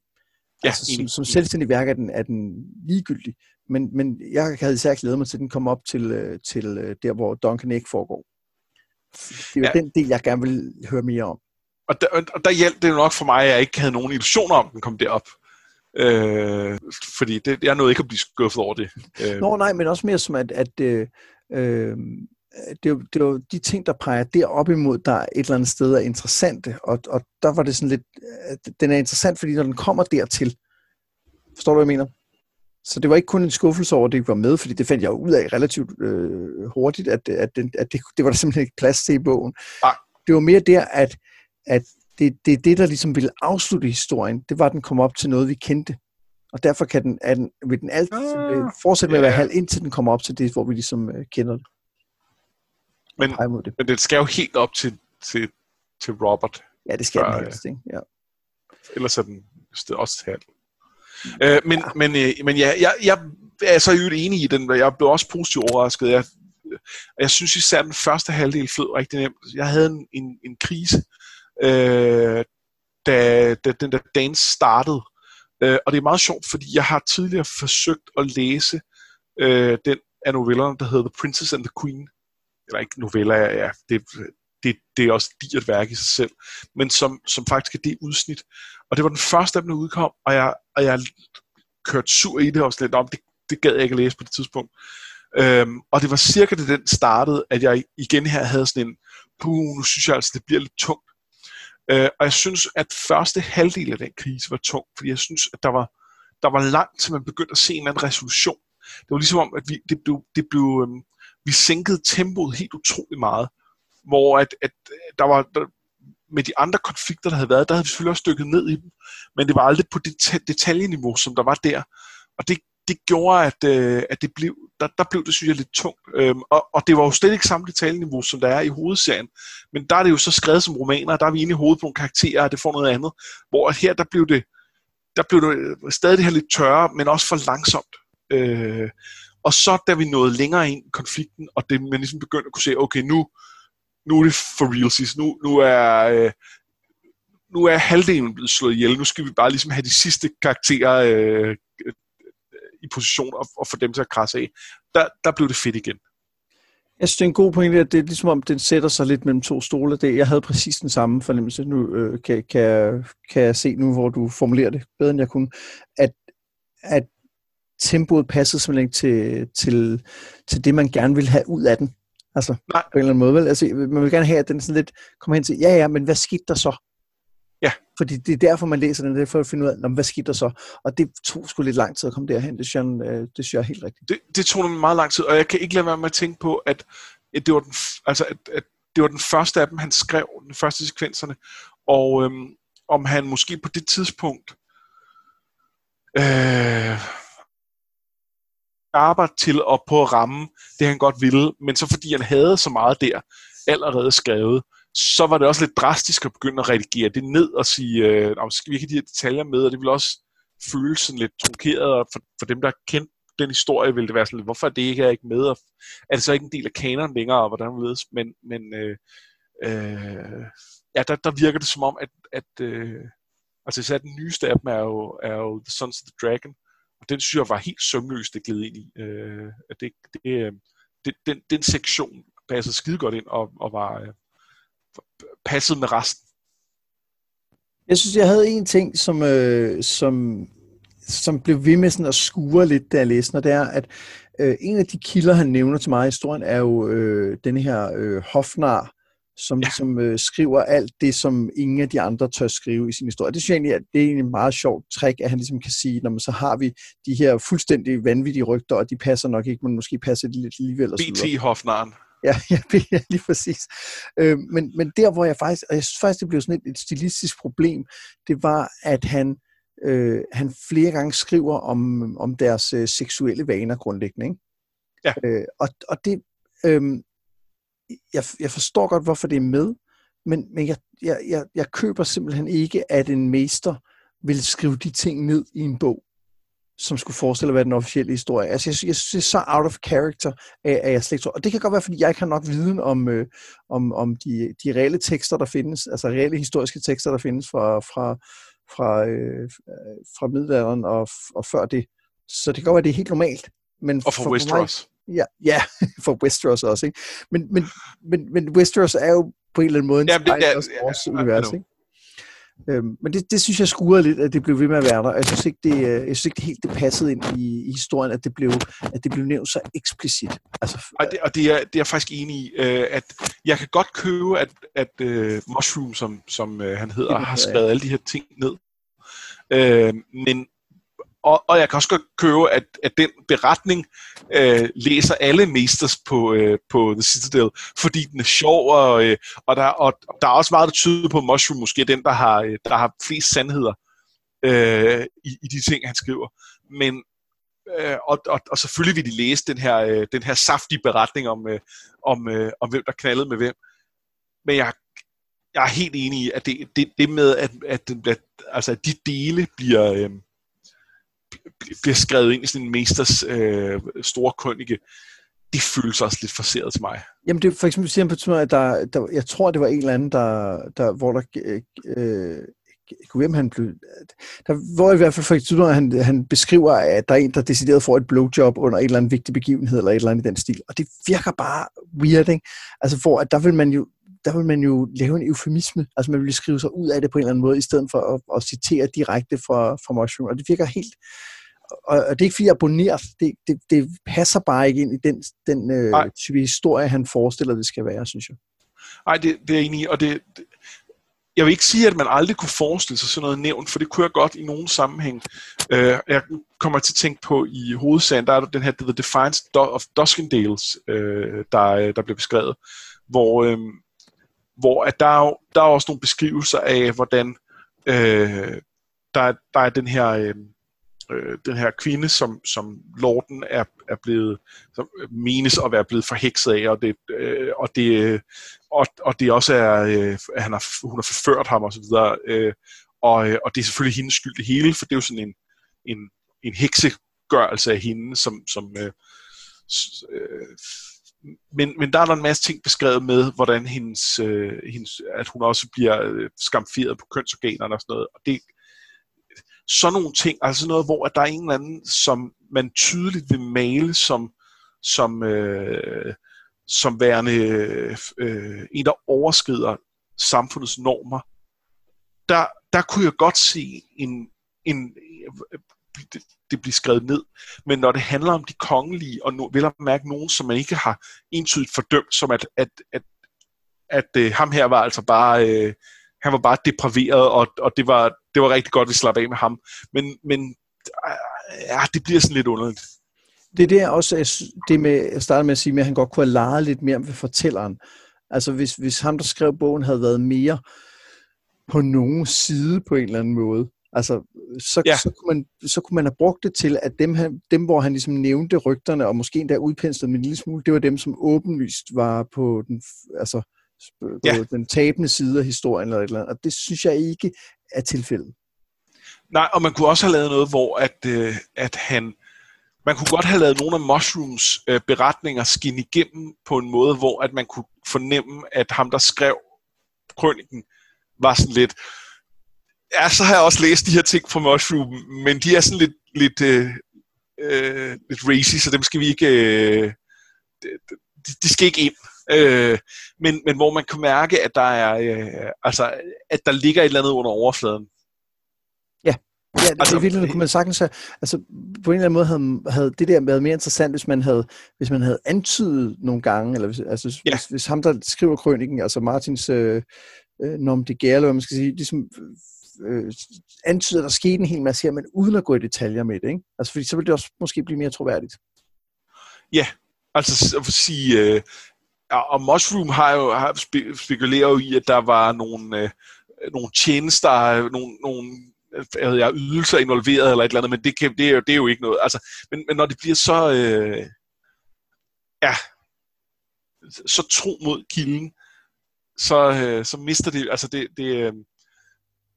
Ja, altså, som, som selvstændig værk er den, er den ligegyldig. Men, men jeg havde især glædet mig til, at den kom op til, øh, til øh, der, hvor Duncan ikke foregår. Det er jo ja. den del, jeg gerne vil høre mere om. Og der, og der hjalp det jo nok for mig, at jeg ikke havde nogen illusioner om, den kom derop. Øh, fordi det, jeg nåede ikke at blive skuffet over det. Øh. Nå nej, men også mere som, at, at øh, øh, det, er jo, det er jo de ting, der peger derop imod, der et eller andet sted er interessante. Og, og der var det sådan lidt... Den er interessant, fordi når den kommer dertil... Forstår du, hvad jeg mener? Så det var ikke kun en skuffelse over, at det ikke var med, fordi det fandt jeg ud af relativt øh, hurtigt, at, at, den, at det, det var der simpelthen ikke plads til i bogen. Ah. Det var mere der, at, at det, det er det, der ligesom ville afslutte historien. Det var, at den kom op til noget, vi kendte. Og derfor kan den, er den, vil den altid ah, fortsætte med yeah. at være halv, indtil den kommer op til det, hvor vi ligesom øh, kender det. Men, det. men det skal jo helt op til, til, til Robert. Ja, det skal før, den helst, ikke? Ja. Ellers er den også halv. Øh, men, ja. men, øh, men ja, jeg, jeg er så jo enig i den, jeg blev også positivt overrasket. Jeg, jeg synes især, den første halvdel flød rigtig nemt. Jeg havde en, en, en krise, øh, da, da den der dance startede. Øh, og det er meget sjovt, fordi jeg har tidligere forsøgt at læse øh, den af novellerne, der hedder The Princess and the Queen. Eller ikke noveller, ja, det, det, det er også et værk i sig selv, men som, som faktisk er det udsnit. Og det var den første, der udkom, og jeg, og jeg kørte sur i det og lidt om, det, det gad jeg ikke at læse på det tidspunkt. Øhm, og det var cirka det den startede, at jeg igen her havde sådan en, puh, nu synes jeg altså, det bliver lidt tungt. Øh, og jeg synes, at første halvdel af den krise var tung, fordi jeg synes, at der var, der var langt til man begyndte at se en eller anden resolution. Det var ligesom om, at vi, det blev, det blev, øhm, vi sænkede tempoet helt utrolig meget, hvor at, at der var, der, med de andre konflikter, der havde været, der havde vi selvfølgelig også stykket ned i dem, men det var aldrig på det detaljeniveau, som der var der. Og det, det gjorde, at, øh, at det blev, der, der blev det, synes jeg, lidt tungt. Øhm, og, og det var jo slet ikke samme detaljeniveau, som der er i hovedserien. Men der er det jo så skrevet som romaner, der er vi inde i hovedet på nogle karakterer, og det får noget andet. Hvor her, der blev det, der blev det øh, stadig det her lidt tørre, men også for langsomt. Øh, og så da vi nåede længere ind i konflikten, og det, man ligesom begyndte at kunne se, okay, nu, nu er det for real, nu, nu er... Øh, nu er halvdelen blevet slået ihjel, nu skal vi bare ligesom have de sidste karakterer øh, øh, i position og, og få dem til at krasse af. Der, der blev det fedt igen. Jeg synes, det er en god pointe, at det er ligesom om, den sætter sig lidt mellem to stole. Det, jeg havde præcis den samme fornemmelse. Nu øh, kan, kan, kan jeg se nu, hvor du formulerer det bedre, end jeg kunne. At, at tempoet passede simpelthen ikke til, til, til det, man gerne vil have ud af den. Altså, Nej. på en eller anden måde. Vel? Altså, man vil gerne have, at den sådan lidt kommer hen til, ja, ja, men hvad skete der så? Ja. Fordi det er derfor, man læser den, det er for at finde ud af, hvad skete der så? Og det tog sgu lidt lang tid at komme derhen, det synes jeg, øh, det synes jeg er helt rigtigt. Det, det tog nemlig meget lang tid, og jeg kan ikke lade være med at tænke på, at, at det var den, altså, at, at det var den første af dem, han skrev, den første sekvenserne, og øhm, om han måske på det tidspunkt øh, arbejde til at på at ramme det, han godt ville, men så fordi han havde så meget der allerede skrevet, så var det også lidt drastisk at begynde at redigere det ned og sige, øh, skal vi ikke have de her detaljer med, og det vil også føles sådan lidt trunkeret, og for, for dem, der kendt den historie, ville det være sådan lidt, hvorfor er det ikke, er ikke med, og er det så ikke en del af kanonen længere, og hvordan ved men, men øh, øh, ja, der, der virker det som om, at, at øh, altså især den nyeste af dem er jo, er jo The Sons of the Dragon, og den synes jeg var helt sømløst, det gled ind i. Øh, at det, det, øh, det, den, den sektion passede skide godt ind, og, og var, øh, passet med resten. Jeg synes, jeg havde en ting, som, øh, som, som blev ved med sådan at skure lidt, da jeg læste, og det er, at øh, en af de kilder, han nævner til mig i historien, er jo øh, den her øh, Hofnar, som ja. ligesom øh, skriver alt det, som ingen af de andre tør skrive i sin historie. Det synes jeg egentlig, at det er et meget sjovt trick, at han ligesom kan sige, når man så har vi de her fuldstændig vanvittige rygter, og de passer nok ikke, men måske passer de lidt alligevel. BT Hofnaren. Ja, [LAUGHS] ja, lige præcis. Øh, men, men der, hvor jeg faktisk, og jeg synes faktisk, det blev sådan et, et stilistisk problem, det var, at han, øh, han flere gange skriver om, om deres øh, seksuelle vaner grundlæggende. Ikke? Ja. Øh, og, og det, øh, jeg, jeg forstår godt, hvorfor det er med, men, men jeg, jeg, jeg, jeg køber simpelthen ikke, at en mester vil skrive de ting ned i en bog som skulle forestille at være den officielle historie. Altså, jeg, jeg synes, det er så out of character, at, at jeg slet ikke tror. Og det kan godt være, fordi jeg ikke har nok viden om, øh, om, om de, de reelle tekster, der findes, altså reelle historiske tekster, der findes fra, fra, fra, øh, fra middelalderen og, og før det. Så det kan godt være, det er helt normalt. Men og for, for Westeros. Ja, ja, [LAUGHS] for Westeros også. Ikke? Men, men, men, men Westeros er jo på en eller anden måde en Jamen, det, ja, vores ja, univers. Ikke? Øhm, men det, det synes jeg skurede lidt, at det blev ved med at være der. Jeg synes ikke, det, øh, jeg synes ikke det helt det passede ind i, i historien, at det blev, at det blev nævnt så eksplicit. Altså, og det, og det, er, det er jeg faktisk enig i, øh, at jeg kan godt købe, at, at uh, Mushroom, som, som uh, han hedder, har skrevet alle de her ting ned. Øh, men og, og jeg kan også godt købe, at, at den beretning øh, læser alle mesters på, øh, på The Citadel, fordi den er sjov, og, øh, og, der, og, der er også meget, der tyder på, at Mushroom måske er den, der har, øh, der har flest sandheder øh, i, i de ting, han skriver. Men, øh, og, og, og selvfølgelig vil de læse den her, øh, den her saftige beretning om, øh, om, øh, om, hvem der knaldede med hvem. Men jeg, jeg er helt enig i, at det, det, det med, at, at, den, altså, at de dele bliver... Øh, bliver skrevet ind i sådan en mesters øh, store krønike, det føles også lidt forseret til mig. Jamen det for eksempel siger han på at der, der, jeg tror det var en eller anden, der, der hvor der øh, øh hvem han blev, der, hvor i hvert fald for eksempel, han, han beskriver, at der er en, der decideret får et blowjob under en eller anden vigtig begivenhed, eller et eller andet i den stil. Og det virker bare weird, ikke? Altså, hvor at der vil man jo der vil man jo lave en eufemisme. Altså man vil skrive sig ud af det på en eller anden måde, i stedet for at, at citere direkte fra, fra Mushroom. Og det virker helt... Og, og det er ikke fordi, jeg abonnerer. Det, det, det passer bare ikke ind i den, den øh, type historie, han forestiller, det skal være, synes jeg. Nej, det, det er jeg enig i. Og det, det, jeg vil ikke sige, at man aldrig kunne forestille sig sådan noget nævnt, for det kunne jeg godt i nogen sammenhæng. Uh, jeg kommer til at tænke på i hovedsagen, der er den her The Defiance of Duskendales, uh, der, der blev beskrevet, hvor, uh, hvor at der, er, der er også nogle beskrivelser af, hvordan øh, der, der er den her, øh, øh, den her kvinde, som, som Lorden er, er blevet, som øh, menes at være blevet forhekset af, og det, øh, og det, øh, og, og det også er, øh, at han har, hun har forført ham osv., øh, og, og det er selvfølgelig hendes skyld det hele, for det er jo sådan en, en, en heksegørelse af hende, som, som, øh, øh, men, men der er der en masse ting beskrevet med, hvordan hendes, øh, hendes, at hun også bliver øh, skamferet på kønsorganerne og sådan noget. Og det, sådan nogle ting, altså noget, hvor at der er en eller anden, som man tydeligt vil male som, som, øh, som værende øh, en, der overskrider samfundets normer, der, der kunne jeg godt se en, en, det, det bliver skrevet ned. Men når det handler om de kongelige, og no, vel at mærke nogen, som man ikke har entydigt fordømt, som at, at, at, at, at øh, ham her var altså bare, øh, han var bare depraveret, og, og det, var, det var rigtig godt, at vi slap af med ham. Men, men øh, ja, det bliver sådan lidt underligt. Det er der også, det med, jeg startede med at sige, at han godt kunne have leget lidt mere med fortælleren. Altså hvis, hvis ham, der skrev bogen, havde været mere på nogen side på en eller anden måde, Altså, så, ja. så, kunne man, så kunne man have brugt det til, at dem, han, dem hvor han ligesom nævnte rygterne, og måske endda udpenslede med en lille smule, det var dem, som åbenlyst var på den, altså, på ja. den tabende side af historien, eller et eller andet. og det synes jeg ikke er tilfældet. Nej, og man kunne også have lavet noget, hvor at, øh, at han, man kunne godt have lavet nogle af Mushrooms øh, beretninger skinne igennem på en måde, hvor at man kunne fornemme, at ham, der skrev krøniken, var sådan lidt, ja, så har jeg også læst de her ting fra Mushroom, men de er sådan lidt, lidt, øh, øh, lidt racy, så dem skal vi ikke... Øh, de, de skal ikke ind. Øh, men, men hvor man kan mærke, at der er, øh, altså, at der ligger et eller andet under overfladen. Ja, ja det, altså, i virkeligheden kunne man sagtens have, altså på en eller anden måde havde, havde det der været mere interessant, hvis man havde, hvis man havde antydet nogle gange, eller hvis, altså, ja. hvis, hvis ham, der skriver krøniken, altså Martins øh, øh, Nom de Gale, man skal sige, ligesom øh, antyder, at der skete en hel masse her, men uden at gå i detaljer med det. Ikke? Altså, fordi så vil det også måske blive mere troværdigt. Ja, altså at sige, øh, og Mushroom har jo har spe, spekuleret jo i, at der var nogle, øh, nogle tjenester, nogle, nogle jeg jeg, ydelser involveret eller et eller andet, men det, kan, det, er, jo, det er jo ikke noget. Altså, men, men når det bliver så, øh, ja, så tro mod kilden, så, øh, så mister det, altså det, det, øh,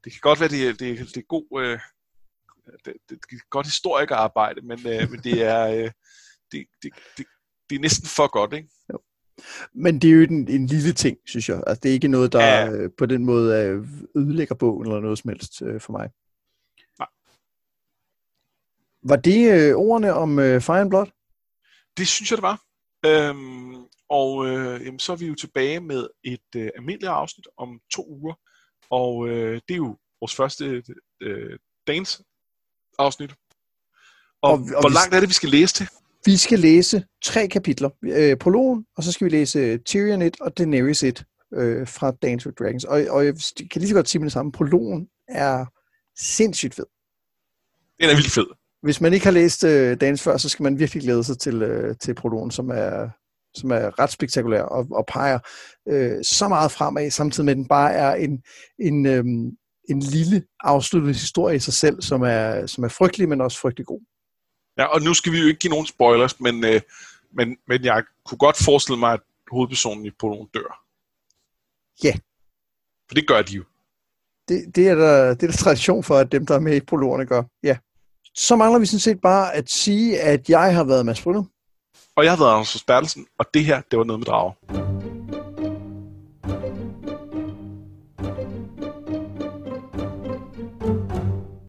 det kan godt være, det, det, det er god, øh, det, det, det er godt historikerarbejde, men, øh, men det er øh, det, det, det, det er næsten for godt, ikke? Jo. Men det er jo en, en lille ting, synes jeg. Altså, det er ikke noget, der ja. øh, på den måde øh, ødelægger bogen eller noget som helst øh, for mig. Nej. Var det øh, ordene om øh, Fire and Blood? Det synes jeg, det var. Øhm, og øh, jamen, så er vi jo tilbage med et øh, almindeligt afsnit om to uger. Og øh, det er jo vores første øh, dagens afsnit. Og, og, og hvor langt er det, vi skal læse til? Vi skal læse tre kapitler. Øh, prologen, og så skal vi læse Tyrion 1 og Daenerys 1 øh, fra Dance with Dragons. Og, og jeg kan lige så godt sige med det samme. Prologen er sindssygt fed. Den er vildt fed. Hvis man ikke har læst øh, Dance før, så skal man virkelig glæde sig til, øh, til prologen, som er som er ret spektakulær og, og peger øh, så meget fremad, samtidig med at den bare er en, en, øh, en lille afsluttet historie i sig selv, som er, som er frygtelig, men også frygtelig god. Ja, og nu skal vi jo ikke give nogen spoilers, men, øh, men, men jeg kunne godt forestille mig, at hovedpersonen i Prologen dør. Ja. For det gør de jo. Det, det, er der, det er der tradition for, at dem, der er med i prologerne, gør. Ja. Så mangler vi sådan set bare at sige, at jeg har været Mads Brunner. Og jeg har været Anders Bertelsen, og det her, det var noget med drager.